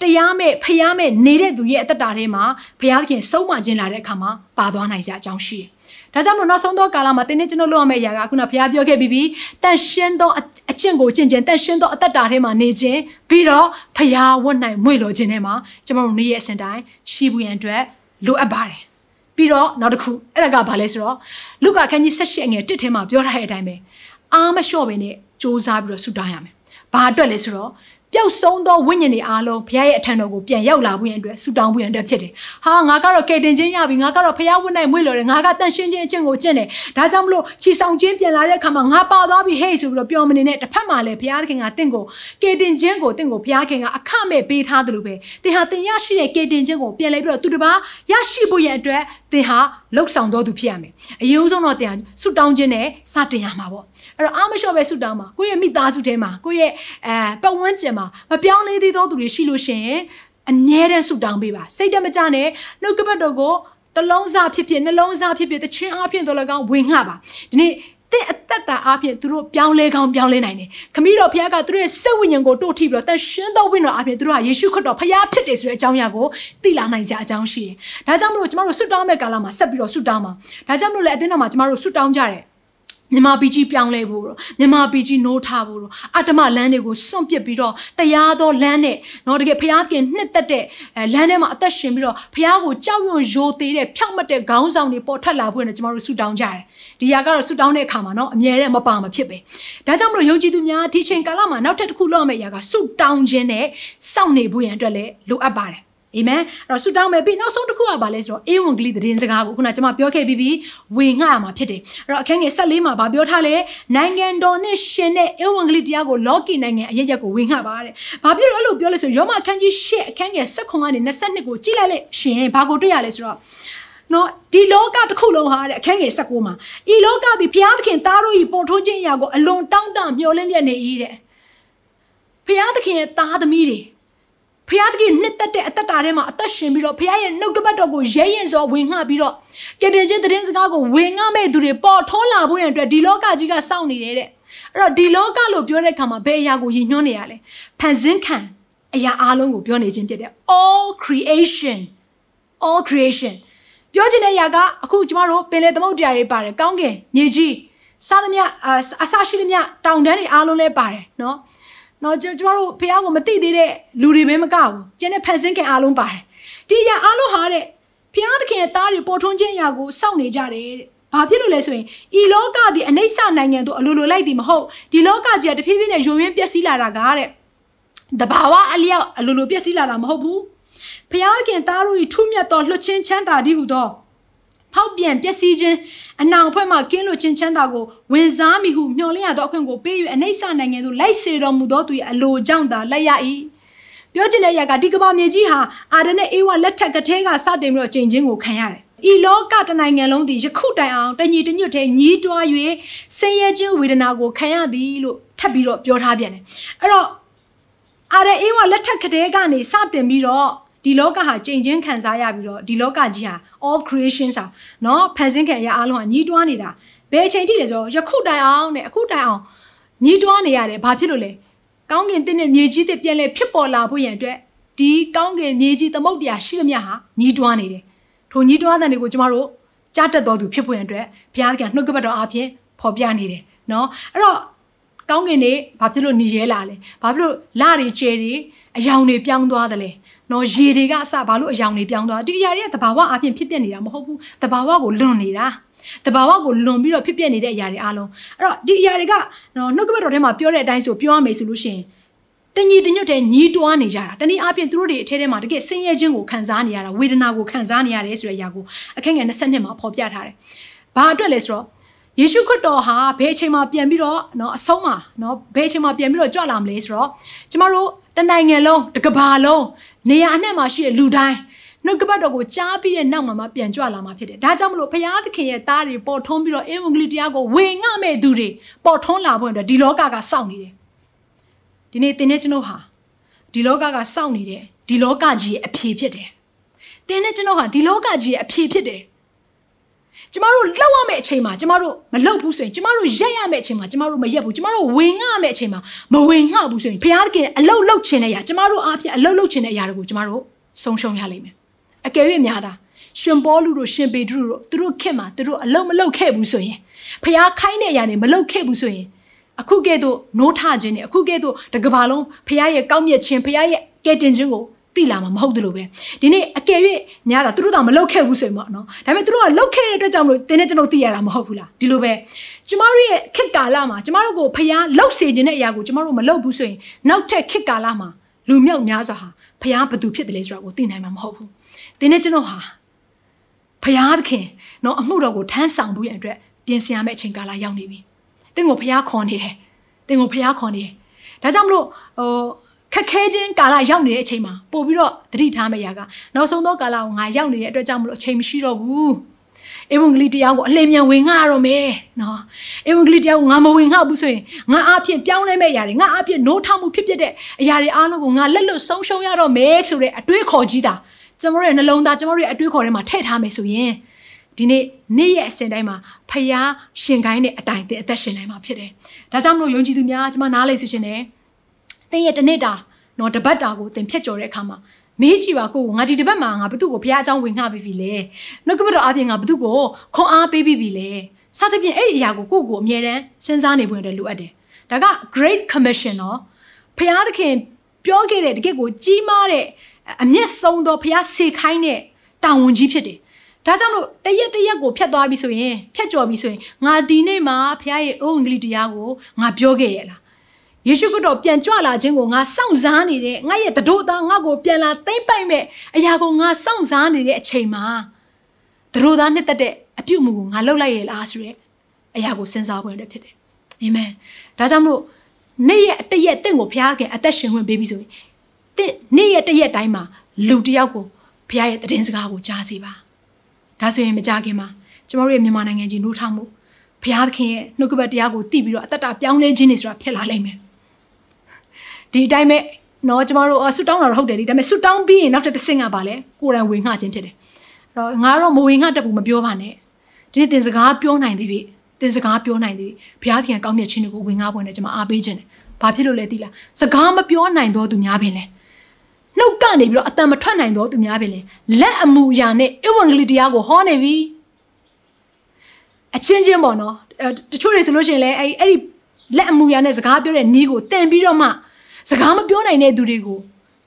တရားမဲ့ဖျားမဲ့နေတဲ့သူရဲ့အသက်တာထဲမှာဘုရားသခင်စုံမခြင်းလာတဲ့အခါမှာပါသွားနိုင်စရာအကြောင်းရှိတယ်။ ဒါကြောင့်မလို့နောက်ဆုံးသောကာလမှာတင်းနေကျွန်တော်လုပ်ရမယ့်အရာကခုနဘုရားပြောခဲ့ပြီးပြီတန်ရှင်းသောအကျင့်ကိုကျင့်ခြင်းတန်ရှင်းသောအသက်တာထဲမှာနေခြင်းပြီးတော့ဘုရားဝတ်နိုင်မွေ့လို့ခြင်းထဲမှာကျွန်တော်တို့နေ့ရက်အစဉ်တိုင်းရှိဘူးရန်အတွက်လိုအပ်ပါတယ်။ပြီးတော့နောက်တစ်ခုအဲ့ဒါကဘာလဲဆိုတော့လူကခန်းကြီး၁၈အငယ်တစ်ထဲမှာပြောထားတဲ့အတိုင်းပဲအားမလျှော့ဘဲနဲ့စူးစမ်းပြီးတော့ဆူတောင်းရမယ်။ဘာအတွက်လဲဆိုတော့ ပျောက်ဆုံးသောဝိညာဉ်တွေအားလုံးဘုရားရဲ့အထံတော်ကိုပြန်ရောက်လာဖို့ရန်အတွက်ဆုတောင်းဖို့ရန်အတွက်ဖြစ်တယ်။ဟာငါကတော့ကယ်တင်ခြင်းရပြီငါကတော့ဘုရားဝတ်နိုင်မွေ့လို့တယ်ငါကတန်ရှင်းခြင်းအကျင့်ကိုကျင့်တယ်။ဒါကြောင့်မလို့ချီဆောင်ခြင်းပြန်လာတဲ့အခါမှာငါပါသွားပြီဟဲ့ဆိုပြီးတော့ပြောမနေနဲ့တစ်ဖက်မှာလည်းဘုရားသခင်ကတင့်ကိုကယ်တင်ခြင်းကိုတင့်ကိုဘုရားခင်ကအခမဲ့ပေးထားတယ်လို့ပဲ။သင်ဟာသင်ရရှိတဲ့ကယ်တင်ခြင်းကိုပြန်လဲပြီးတော့သူတစ်ပါးရရှိဖို့ရန်အတွက်သင်ဟာလှုပ်ဆောင်တော်သူဖြစ်ရမယ်။အရင်ဆုံးတော့သင်ဟာဆုတောင်းခြင်းနဲ့စတင်ရမှာပေါ့။အဲ့တော့အာမလျှော့ပဲဆုတောင်းမှာကိုယ့်ရဲ့မိသားစုထဲမှာကိုယ့်ရဲ့အဲပတ်ဝန်းကျင်မှာမပြောင်းလဲသေးသောသူတွေရှိလို့ရှိရင်အမြဲတမ်းဆုတောင်းပေးပါစိတ်တမကြနဲ့နှုတ်ကပတ်တော်ကိုတလုံးစားဖြစ်ဖြစ်နှလုံးစားဖြစ်ဖြစ်တခြင်းအားဖြင့်တော်လည်းကောင်းဝင်ငှပါဒီနေ့တဲ့အသက်တာအားဖြင့်သူတို့ပြောင်းလဲကောင်းပြောင်းလဲနိုင်တယ်။ခမည်းတော်ဘုရားကသူတို့ရဲ့စိတ်ဝိညာဉ်ကိုတို့ထိပြီးတော့တန်ရှင်းသောဝိညာဉ်တော်အားဖြင့်သူတို့ဟာယေရှုခရစ်တော်ဘုရားဖြစ်တယ်ဆိုတဲ့အကြောင်းအရာကိုသိလာနိုင်စရာအကြောင်းရှိတယ်။ဒါကြောင့်မလို့ကျမတို့ဆုတောင်းမဲ့ကာလမှာဆက်ပြီးတော့ဆုတောင်းပါ။ဒါကြောင့်မလို့လည်းအသင်းတော်မှာကျမတို့ဆုတောင်းကြတယ်။ မြန်မာပြည်ကြီးပြောင်းလဲဖို့တော့မြန်မာပြည်ကြီးနိုးထဖို့တော့အတ္တမလမ်းတွေကိုစွန့်ပစ်ပြီးတော့တရားသောလမ်းနဲ့เนาะတကယ်ဘုရားခင်နှစ်သက်တဲ့လမ်းထဲမှာအသက်ရှင်ပြီးတော့ဘုရားကိုကြောက်ရွံ့ရိုသေတဲ့ဖြောက်မတ်တဲ့ခေါင်းဆောင်တွေပေါ်ထွက်လာဖို့နဲ့ကျွန်တော်တို့ဆုတောင်းကြတယ်ဒီຢာကတော့ဆုတောင်းတဲ့အခါမှာเนาะအမြဲတမ်းမပါမဖြစ်ပဲဒါကြောင့်မလို့ယုံကြည်သူများဒီချိန်ကာလမှာနောက်ထပ်တစ်ခုလုပ်ရမယ့်ຢာကဆုတောင်းခြင်းနဲ့စောင့်နေဖို့ရန်အတွက်လည်းလိုအပ်ပါတယ် အာမင်အဲ့တော့ဆုတောင်းမယ်ပြီးနောက်ဆုံးတစ်ခုကဘာလဲဆိုတော့အေဝံဂေလိသတင်းစကားကိုခုနကျွန်မပြောခဲ့ပြီးပြီးဝေငှရမှာဖြစ်တယ်အဲ့တော့အခန်းငယ်14မှာဘာပြောထားလဲနိုင်ငံတော်နဲ့ရှင်တဲ့အေဝံဂေလိတရားကိုလောကီနိုင်ငံအရရက်ကိုဝေငှပါတဲ့ဘာဖြစ်လို့အဲ့လိုပြောလဲဆိုရောမအခန်းကြီး8အခန်းငယ်16ကနေ22ကိုကြည့်လိုက်လေရှင်ဘာကိုတွေ့ရလဲဆိုတော့နော်ဒီလောကတစ်ခုလုံးဟာတဲ့အခန်းငယ်16မှာဤလောကသည်ဘုရားသခင်သားတို့ဤပေါ်ထိုးခြင်းအရာကိုအလွန်တောင်းတမျှော်လင့်လျက်နေ၏တဲ့ဘုရားသခင်ရဲ့သားသမီးတွေ ဖခင်တကြီးနှစ်သက်တဲ့အသက်တာထဲမှာအသက်ရှင်ပြီးတော့ဖခင်ရဲ့နှုတ်ကပတ်တော်ကိုရဲရင်စွာဝင်ငှပြီးတော့ကယ်တင်ခြင်းတည်င်းစကားကိုဝင်ငှမဲ့သူတွေပေါ်ထွန်းလာဖို့ရန်အတွက်ဒီလောကကြီးကစောင့်နေတယ်တဲ့အဲ့တော့ဒီလောကလို့ပြောတဲ့အခါမှာဘယ်အရာကိုရည်ညွှန်းနေရလဲဖန်ဆင်းခံအရာအလုံးကိုပြောနေခြင်းဖြစ်တယ် all creation all creation ပြောချင်တဲ့အရာကအခုကျမတို့ပင်လယ်သမုဒ္ဒရာတွေပါတယ်ကောင်းကင်မြေကြီးစားသမျှအဆရှိသမျှတောင်တန်းတွေအားလုံးလည်းပါတယ်နော် နော်ကျမတို့ဖះကိုမသိသေးတဲ့လူတွေပဲမကဘူးကျန်တဲ့ဖန်ဆင်းခင်အားလုံးပါတယ်ဒီအရာအားလုံးဟာတဲ့ဖះသခင်ရဲ့သားတွေပေါ်ထွန်းခြင်းအရာကိုစောင့်နေကြတယ်တဲ့ဘာဖြစ်လို့လဲဆိုရင်ဤလောကသည်အနိစ္စနိုင်ငံတို့အလိုလိုလိုက်သည်မဟုတ်ဒီလောကကြီးကတဖြည်းဖြည်းနဲ့ယိုယွင်းပျက်စီးလာတာကတဲ့တဘာဝအလျောက်အလိုလိုပျက်စီးလာတာမဟုတ်ဘူးဖះခင်သားတို့ဤထုမြတ်သောလွှတ်ချင်းချမ်းသာသည်ဟုသော ဖောက်ပြန်ပျက်စီးခြင်းအနောင်ဖွဲ့မှကင်းလွတ်ခြင်းချမ်းသာကိုဝင်စားမိဟုမျှော်လင့်ရသောအခွင့်ကိုပေး၍အနိစ္စနိုင်ငံသို့လိုက်စေတော်မူသောသူ၏အလိုကြောင့်သာလိုက်ရ၏ပြောချင်တဲ့အရာကဒီကမ္ဘာမြေကြီးဟာအာဒနဲ့အေဝါလက်ထက်ကထဲကစတင်ပြီးတော့ချိန်ချင်းကိုခံရတယ်ဤလောကတနိုင်ငံလုံးသည်ယခုတိုင်အောင်တညီတညွတ်တဲ့ညီးတွား၍ဆင်းရဲခြင်းဝေဒနာကိုခံရသည်လို့ထပ်ပြီးတော့ပြောထားပြန်တယ်အဲ့တော့အာရအေဝါလက်ထက်ကထဲကနေစတင်ပြီးတော့ ဒီလောကဟာကြိမ်ချင်းခံစားရပြီးတော့ဒီလောကကြီးဟာ all creations ဟာเนาะဖန်ဆင်းခံရအားလုံးဟာညီးတွားနေတာဘယ်အချိန်ထိလဲဆိုတော့ယခုတိုင်အောင်နဲ့အခုတိုင်အောင်ညီးတွားနေရတယ်ဘာဖြစ်လို့လဲကောင်းကင်တင်းနဲ့မြေကြီးတစ်ပြန်လဲဖြစ်ပေါ်လာဖို့ရန်အတွက်ဒီကောင်းကင်မြေကြီးသမုတ်တရားရှိသမျှဟာညီးတွားနေတယ်ထိုညီးတွားတဲ့တွေကိုကျမတို့ကြားတက်တော်သူဖြစ်ဖို့ရန်အတွက်ဘုရားကနှုတ်ကပတ်တော်အပြင်ဖော်ပြနေတယ်เนาะအဲ့တော့ကောင်းကင်နေဘာဖြစ်လို့หนีရဲလာလဲဘာဖြစ်လို့လတွေကျဲတွေအယောင်တွေပြောင်းသွားတယ်လဲ နော်ရေတွေကအစဘာလို့အယောင်တွေပြောင်းသွားဒီအရာတွေကတဘာဝအပြင်ဖြစ်ပျက်နေတာမဟုတ်ဘူးတဘာဝကိုလွန်နေတာတဘာဝကိုလွန်ပြီးတော့ဖြစ်ပျက်နေတဲ့အရာတွေအားလုံးအဲ့တော့ဒီအရာတွေကနော်နှုတ်ကပတ်တော်ထဲမှာပြောတဲ့အတိုင်းဆိုပြောရမယ်ဆိုလို့ရှိရင်တညီတညွတ်တဲ့ညီးတွားနေကြတာတနည်းအားဖြင့်သူတို့တွေအထဲထဲမှာတကယ်ဆင်းရဲခြင်းကိုခံစားနေရတာဝေဒနာကိုခံစားနေရတယ်ဆိုတဲ့အရာကိုအခက်ငယ်22မှာဖော်ပြထားတယ်။ဘာအတွက်လဲဆိုတော့ ယေရှုခရစ်တော်ဟာဘယ်အချိန်မှာပြန်ပြီးတော့เนาะအဆုံးမှာเนาะဘယ်အချိန်မှာပြန်ပြီးတော့ကြွလာမလဲဆိုတော့ကျမတို့တနိုင်ငံလုံးတကဘာလုံးနေရာအနှံ့မှာရှိတဲ့လူတိုင်းနှုတ်ကပတ်တော်ကိုကြားပြီးတဲ့နောက်မှာမှပြန်ကြွလာမှာဖြစ်တယ်။ဒါကြောင့်မလို့ဘုရားသခင်ရဲ့သားတွေပေါ်ထွန်းပြီးတော့အင်္ဂလိပ်တရားကိုဝေငှမဲ့သူတွေပေါ်ထွန်းလာဖို့အတွက်ဒီလောကကစောင့်နေတယ်။ဒီနေ့သင်နဲ့ကျွန်တော်ဟာဒီလောကကစောင့်နေတဲ့ဒီလောကကြီးရဲ့အဖြေဖြစ်တယ်။သင်နဲ့ကျွန်တော်ဟာဒီလောကကြီးရဲ့အဖြေဖြစ်တယ်။ ကျမတို့လောက်ရမယ့်အချိန်မှာကျမတို့မလောက်ဘူးဆိုရင်ကျမတို့ရက်ရမယ့်အချိန်မှာကျမတို့မရက်ဘူးကျမတို့ဝင်ငှမယ့်အချိန်မှာမဝင်ငှဘူးဆိုရင်ဘုရားသခင်အလုတ်လုတ်ခြင်းတဲ့အရာကျမတို့အားဖြင့်အလုတ်လုတ်ခြင်းတဲ့အရာတွေကိုကျမတို့ဆုံးရှုံးရလိမ့်မယ်အကယ်၍များတာရှင်ပေါလုတို့ရှင်ပေတရုတို့သူတို့ခင်မှာသူတို့အလုတ်မလုတ်ခဲ့ဘူးဆိုရင်ဘုရားခိုင်းတဲ့အရာတွေမလုတ်ခဲ့ဘူးဆိုရင်အခုကဲ့သို့နိုးထခြင်းနဲ့အခုကဲ့သို့တကဘာလုံးဘုရားရဲ့ကောင်းမြတ်ခြင်းဘုရားရဲ့ကယ်တင်ခြင်းကို တိလာမှာမဟုတ်သလိုပဲဒီနေ့အကယ်၍ညာတာသူတို့တော့မလောက်ခဲ့ဘူးဆိုရင်ပေါ့နော်ဒါပေမဲ့သူတို့ကလောက်ခဲ့တဲ့အတွက်ကြောင့်မလို့တင်းနဲ့ကျွန်တော်သိရတာမဟုတ်ဘူးလားဒီလိုပဲကျမတို့ရဲ့ခက်ကာလမှာကျမတို့ကိုဖျားလောက်စေခြင်းတဲ့အရာကိုကျမတို့မလောက်ဘူးဆိုရင်နောက်ထပ်ခက်ကာလမှာလူမြောက်များစွာဟာဖျားဘသူဖြစ်တယ်လဲဆိုတာကိုသိနိုင်မှာမဟုတ်ဘူးတင်းနဲ့ကျွန်တော်ဟာဖျားသခင်နော်အမှုတော်ကိုထမ်းဆောင်ဖို့ရအတွက်ပြင်ဆင်ရမယ့်အချိန်ကာလရောက်နေပြီတင်းကိုဖျားခေါ်နေတယ်တင်းကိုဖျားခေါ်နေတယ်ဒါကြောင့်မလို့ဟို ခက်ခဲခြင်းကာလရောက်နေတဲ့အချိန်မှာပို့ပြီးတော့တတိထားမယ့်ຢာကနောက်ဆုံးသောကာလကိုငါရောက်နေတဲ့အတွက်ကြောင့်မလို့အချိန်မရှိတော့ဘူးဧဝံဂေလိတရားကိုအလင်းမြန်ဝင်ငှရတော့မယ်နော်ဧဝံဂေလိတရားကိုငါမဝင်ငှဘူးဆိုရင်ငါအဖြစ်ပြောင်းလဲမဲ့ຢာတွေငါအဖြစ်နိုးထမှုဖြစ်ဖြစ်တဲ့အရာတွေအားလုံးကိုငါလက်လွတ်ဆုံးရှုံးရတော့မယ်ဆိုတဲ့အတွေးခေါ်ကြီးတာကျွန်တော်ရဲ့နှလုံးသားကျွန်တော်ရဲ့အတွေးခေါ်ထဲမှာထည့်ထားမယ်ဆိုရင်ဒီနေ့နေ့ရဲ့အစဉ်တိုင်းမှာဖယားရှင်ခိုင်းတဲ့အတိုင်းသင်အသက်ရှင်နိုင်မှာဖြစ်တယ်။ဒါကြောင့်မလို့ယုံကြည်သူများကျွန်မနားလေစီရှင်တယ်။ သင်ရဲ့တနေ့တာနော်တပတ်တာကိုသင်ဖြတ်ကျော်တဲ့အခါမှာမေးကြည့်ပါကိုငါဒီတပတ်မှာငါဘသူ့ကိုဘုရားအကြောင်းဝင်ငှပေးပြီလေနှုတ်ကပတ်တော်အပြင်ငါဘသူ့ကိုခွန်အားပေးပြီးပြီလေစသဖြင့်အဲ့ဒီအရာကိုကိုယ့်ကိုအမြဲတမ်းစဉ်းစားနေဖို့အတွက်လိုအပ်တယ်ဒါက great commission နော်ဘုရားသခင်ပြောခဲ့တဲ့တကယ့်ကိုကြီးမားတဲ့အမျက်ဆုံးသောဘုရားစေခိုင်းတဲ့တာဝန်ကြီးဖြစ်တယ်ဒါကြောင့်လို့တရက်တရက်ကိုဖြတ်သွားပြီဆိုရင်ဖြတ်ကျော်ပြီဆိုရင်ငါဒီနေ့မှာဘုရားရဲ့အုံဂလိတရားကိုငါပြောခဲ့ရလား ယေရှုခရစ်တော်ပြန်ကြွလာခြင်းကိုငါစောင့်စားနေတဲ့ငါရဲ့တတို့သားငါ့ကိုပြန်လာသိမ့်ပိုက်မဲ့အရာကိုငါစောင့်စားနေတဲ့အချိန်မှာတတို့သားနှစ်သက်တဲ့အပြုမှုကိုငါလုပ်လိုက်ရလားဆိုတဲ့အရာကိုစဉ်းစားဖို့ရဖြစ်တယ်အာမင်ဒါကြောင့်မို့နေ့ရက်တရက်တင့်ကိုဘုရားခင်အသက်ရှင်ခွင့်ပေးပြီးဆိုရင်တင့်နေ့ရက်တရက်တိုင်းမှာလူတယောက်ကိုဘုရားရဲ့တည်င်းစကားကိုကြားစီပါဒါဆိုရင်မကြခင်မှာကျမတို့ရဲ့မြန်မာနိုင်ငံကြီးနှိုးထောင်မှုဘုရားသခင်ရဲ့နှုတ်ကပတ်တရားကိုသိပြီးတော့အသက်တာပြောင်းလဲခြင်းနေဆိုတာဖြစ်လာလိမ့်မယ် ဒီအတိုင်းပဲနော်ကျမတို့ဆူတောင်းတာတော့ဟုတ်တယ်ဒီဒါပေမဲ့ဆူတောင်းပြီးရင်နောက်တစ်ဆင့်ကပါလဲကိုယ်တိုင်ဝင်ငှခြင်းဖြစ်တယ်အဲ့တော့ငါတော့မဝင်ငှတတ်ဘူးမပြောပါနဲ့ဒီနေ့သင်စကားပြောနိုင်သေးပြီသင်စကားပြောနိုင်သေးပြီဘုရားသခင်ကောင်းမြတ်ခြင်းတွေကိုဝင်ငှပွင့်တယ်ကျွန်မအားပေးခြင်းတယ်ဘာဖြစ်လို့လဲသိလားစကားမပြောနိုင်တော့သူများပင်လဲနှုတ်ကနေပြီးတော့အတန်မထွက်နိုင်တော့သူများပင်လဲလက်အမူအရာနဲ့ဧဝံဂေလိတရားကိုဟောနေပြီအချင်းချင်းပေါ့နော်တချို့တွေဆိုလို့ရှိရင်လည်းအဲ့အဲ့ဒီလက်အမူအရာနဲ့စကားပြောတဲ့နီးကိုတင်ပြီးတော့မှ စကားမပြောနိုင်တဲ့သူတွေကို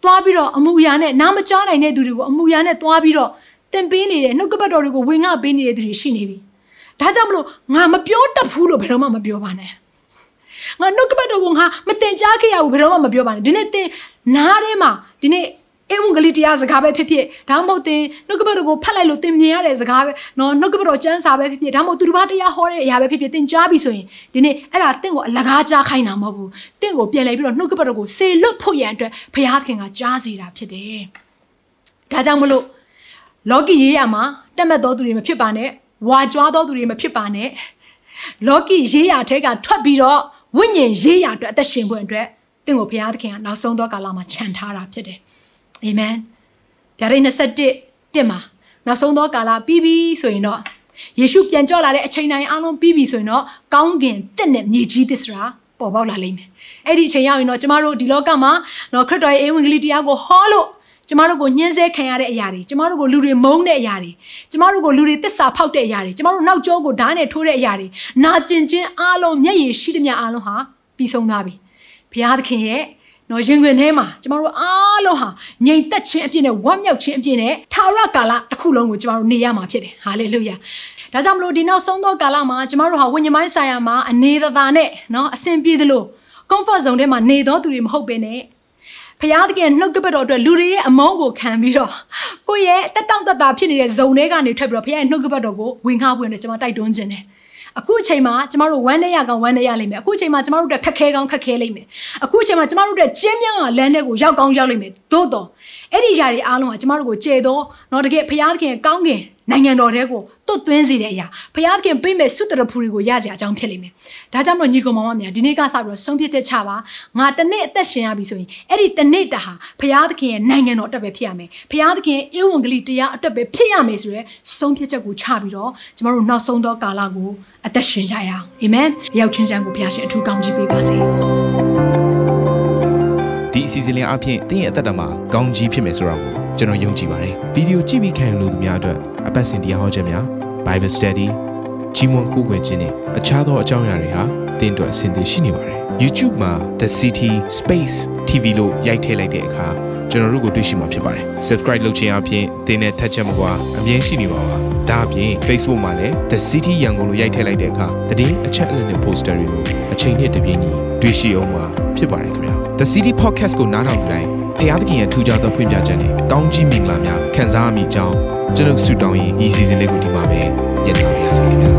သွားပြီးတော့အမှုရာနဲ့နားမကြားနိုင်တဲ့သူတွေကိုအမှုရာနဲ့သွားပြီးတော့တင်ပေးနေတဲ့နှုတ်ကပတ်တော်တွေကိုဝင်ငှပေးနေတဲ့သူတွေရှိနေပြီ။ဒါကြောင့်မလို့ငါမပြောတတ်ဘူးလို့ဘယ်တော့မှမပြောပါနဲ့။ငါနှုတ်ကပတ်တော်ကိုငါမတင်ကြားခဲ့ရဘူးဘယ်တော့မှမပြောပါနဲ့။ဒီနေ့တင်နားထဲမှာဒီနေ့ ဧဝံဂေလိတရားစကားပဲဖြစ်ဖြစ်ဒါမှမဟုတ်တင်နှုတ်ကပတ်တော်ကိုဖတ်လိုက်လို့တင်မြင်ရတဲ့စကားပဲနော်နှုတ်ကပတ်တော်ကျမ်းစာပဲဖြစ်ဖြစ်ဒါမှမဟုတ်သူတစ်ပါးတရားဟောတဲ့အရာပဲဖြစ်ဖြစ်တင်ကြားပြီဆိုရင်ဒီနေ့အဲ့ဒါတင့်ကိုအလကားကြားခိုင်းတာမဟုတ်ဘူးတင့်ကိုပြန်လှည့်ပြီးတော့နှုတ်ကပတ်တော်ကိုစေလွတ်ဖို့ရန်အတွက်ဘုရားခင်ကကြားစီတာဖြစ်တယ်ဒါကြောင့်မလို့လောကီရေးရမှာတက်မှတ်တော်သူတွေမဖြစ်ပါနဲ့ဝါကြွားတော်သူတွေမဖြစ်ပါနဲ့လောကီရေးရထဲကထွက်ပြီးတော့ဝိညာဉ်ရေးရအတွက်အသက်ရှင်ဖို့အတွက်တင့်ကိုဘုရားသခင်ကနောက်ဆုံးသောကာလမှာခြံထားတာဖြစ်တယ် အာမင်ဗျာဒိတ်21တက်မှာနောက်ဆုံးသောကာလပြီးပြီဆိုရင်တော့ယေရှုပြန်ကြွလာတဲ့အချိန်တိုင်းအားလုံးပြီးပြီဆိုရင်တော့ကောင်းကင်တက်နဲ့မြေကြီးသစ္စာပေါ်ပေါက်လာလိမ့်မယ်အဲ့ဒီအချိန်ရောက်ရင်တော့ကျမတို့ဒီလောကမှာတော့ခရစ်တော်ရဲ့ဧဝံဂေလိတရားကိုဟောလို့ကျမတို့ကိုညှင်းဆဲခံရတဲ့အရာတွေကျမတို့ကိုလူတွေမုန်းတဲ့အရာတွေကျမတို့ကိုလူတွေတစ္ဆာဖောက်တဲ့အရာတွေကျမတို့နောက်ကျောကိုဓာတ်နဲ့ထိုးတဲ့အရာတွေနာကျင်ခြင်းအားလုံးမျက်ရည်ရှိသမျှအားလုံးဟာပြီးဆုံးသွားပြီဘုရားသခင်ရဲ့ နော်ရင်ခွင်ထဲမှာကျမတို့အားလုံးဟာငြိမ်သက်ခြင်းအပြည့်နဲ့ဝမ်းမြောက်ခြင်းအပြည့်နဲ့ထာဝရကာလတစ်ခုလုံးကိုကျမတို့နေရမှာဖြစ်တယ်ဟာလေလုယာဒါကြောင့်မလို့ဒီနောက်ဆုံးသောကာလမှာကျမတို့ဟာဝိညာဉ်ပိုင်းဆိုင်ရာမှာအနေသာသာနဲ့နော်အဆင်ပြေသလို comfort zone ထဲမှာနေသောသူတွေမဟုတ်ဘဲနဲ့ဖျားသခင်နှုတ်ကပတ်တော်အတွက်လူတွေရဲ့အမုန်းကိုခံပြီးတော့ကိုယ့်ရဲ့တက်တောင့်တတာဖြစ်နေတဲ့ဇုံတွေကနေထွက်ပြီးတော့ဖျားရဲ့နှုတ်ကပတ်တော်ကိုဝင်ခါပွင့်တယ်ကျွန်မတိုက်တွန်းခြင်းတယ် အခုအချိန်မှာကျမတို့ဝမ်းနေရကောင်ဝမ်းနေရလိမ့်မယ်အခုအချိန်မှာကျမတို့အတွက်ခက်ခဲကောင်ခက်ခဲလိမ့်မယ်အခုအချိန်မှာကျမတို့အတွက်ကျင်းမြောင်းကလမ်းထဲကိုရောက်ကောင်းရောက်လိမ့်မယ်သို့တော့အဲ့ဒီຢာတွေအားလုံးကကျမတို့ကိုကျေတော့တော့တကယ်ဖျားသခင်ကောင်းကင် နိုင်ငံတော်တဲကိုတွတ်သွင်းစေတဲ့အရာဘုရားသခင်ပြိမဲ့စုတရဖူတွေကိုရကြအကြောင်းဖြစ်လိမ့်မယ်။ဒါကြောင့်မလို့ညီကောင်မောင်မများဒီနေ့ကစပြီးတော့ဆုံးဖြတ်ချက်ချပါငါတစ်နေ့အသက်ရှင်ရပြီဆိုရင်အဲ့ဒီတစ်နေ့တဟာဘုရားသခင်ရဲ့နိုင်ငံတော်အတွက်ပဲဖြစ်ရမယ်။ဘုရားသခင်ရဲ့ဧဝံဂေလိတရားအတွက်ပဲဖြစ်ရမယ်ဆိုရဲဆုံးဖြတ်ချက်ကိုချပြီးတော့ကျမတို့နောက်ဆုံးသောကာလကိုအသက်ရှင်ကြရအောင်။အာမင်။ရောက်ချင်းစံကိုဘုရားရှင်အထူးကောင်းချီးပေးပါစေ။ဒီအစီအစဉ်လေးအပြင်သင်ရဲ့အသက်တာမှာကောင်းကြီးဖြစ်မယ်ဆိုတာ ကိုကျွန်တော်ယုံကြည်ပါတယ်ဗီဒီယိုကြည့်ပြီးခံယူလို့သူများအတွက်အပတ်စဉ်တရားဟောခြင်းများ Bible Study ကြီးမွန်ကိုယ်ွယ်ခြင်းနဲ့အခြားသောအကြောင်းအရာတွေဟာသင်အတွက်အဆင်သင့်ရှိနေပါတယ် YouTube မှာ The City Space TV လို့ရိုက်ထည့်လိုက်တဲ့အခါကျွန်တော်တို့ကိုတွေ့ရှိမှာဖြစ်ပါတယ် Subscribe လုပ်ခြင်းအပြင်သင်နဲ့ထက်ချက်မကွာအမြင်ရှိနေပါပါဒါအပြင် Facebook မှာလည်း The City ရန်ကုန်လို့ရိုက်ထည့်လိုက်တဲ့အခါသတင်းအချက်အလက်နဲ့ poster တွေကိုအချိန်နဲ့တပြေးညီတွေ့ရှိအောင်မှာဖြစ်ပါတယ်ခင်ဗျာ The City Podcast ကိုနားထောင်ကြတိုင်း ဖျားသခင်ရဲ့ထူကြသောဖွင့်ပြချက်နဲ့ကောင်းကြီးမင်္ဂလာများခံစားမိကြောင်းကျွန်တော်ဆုတောင်းရင်ဤစီစဉ်လေးကိုဒီမှာပဲညှိနှိုင်းပါရစေ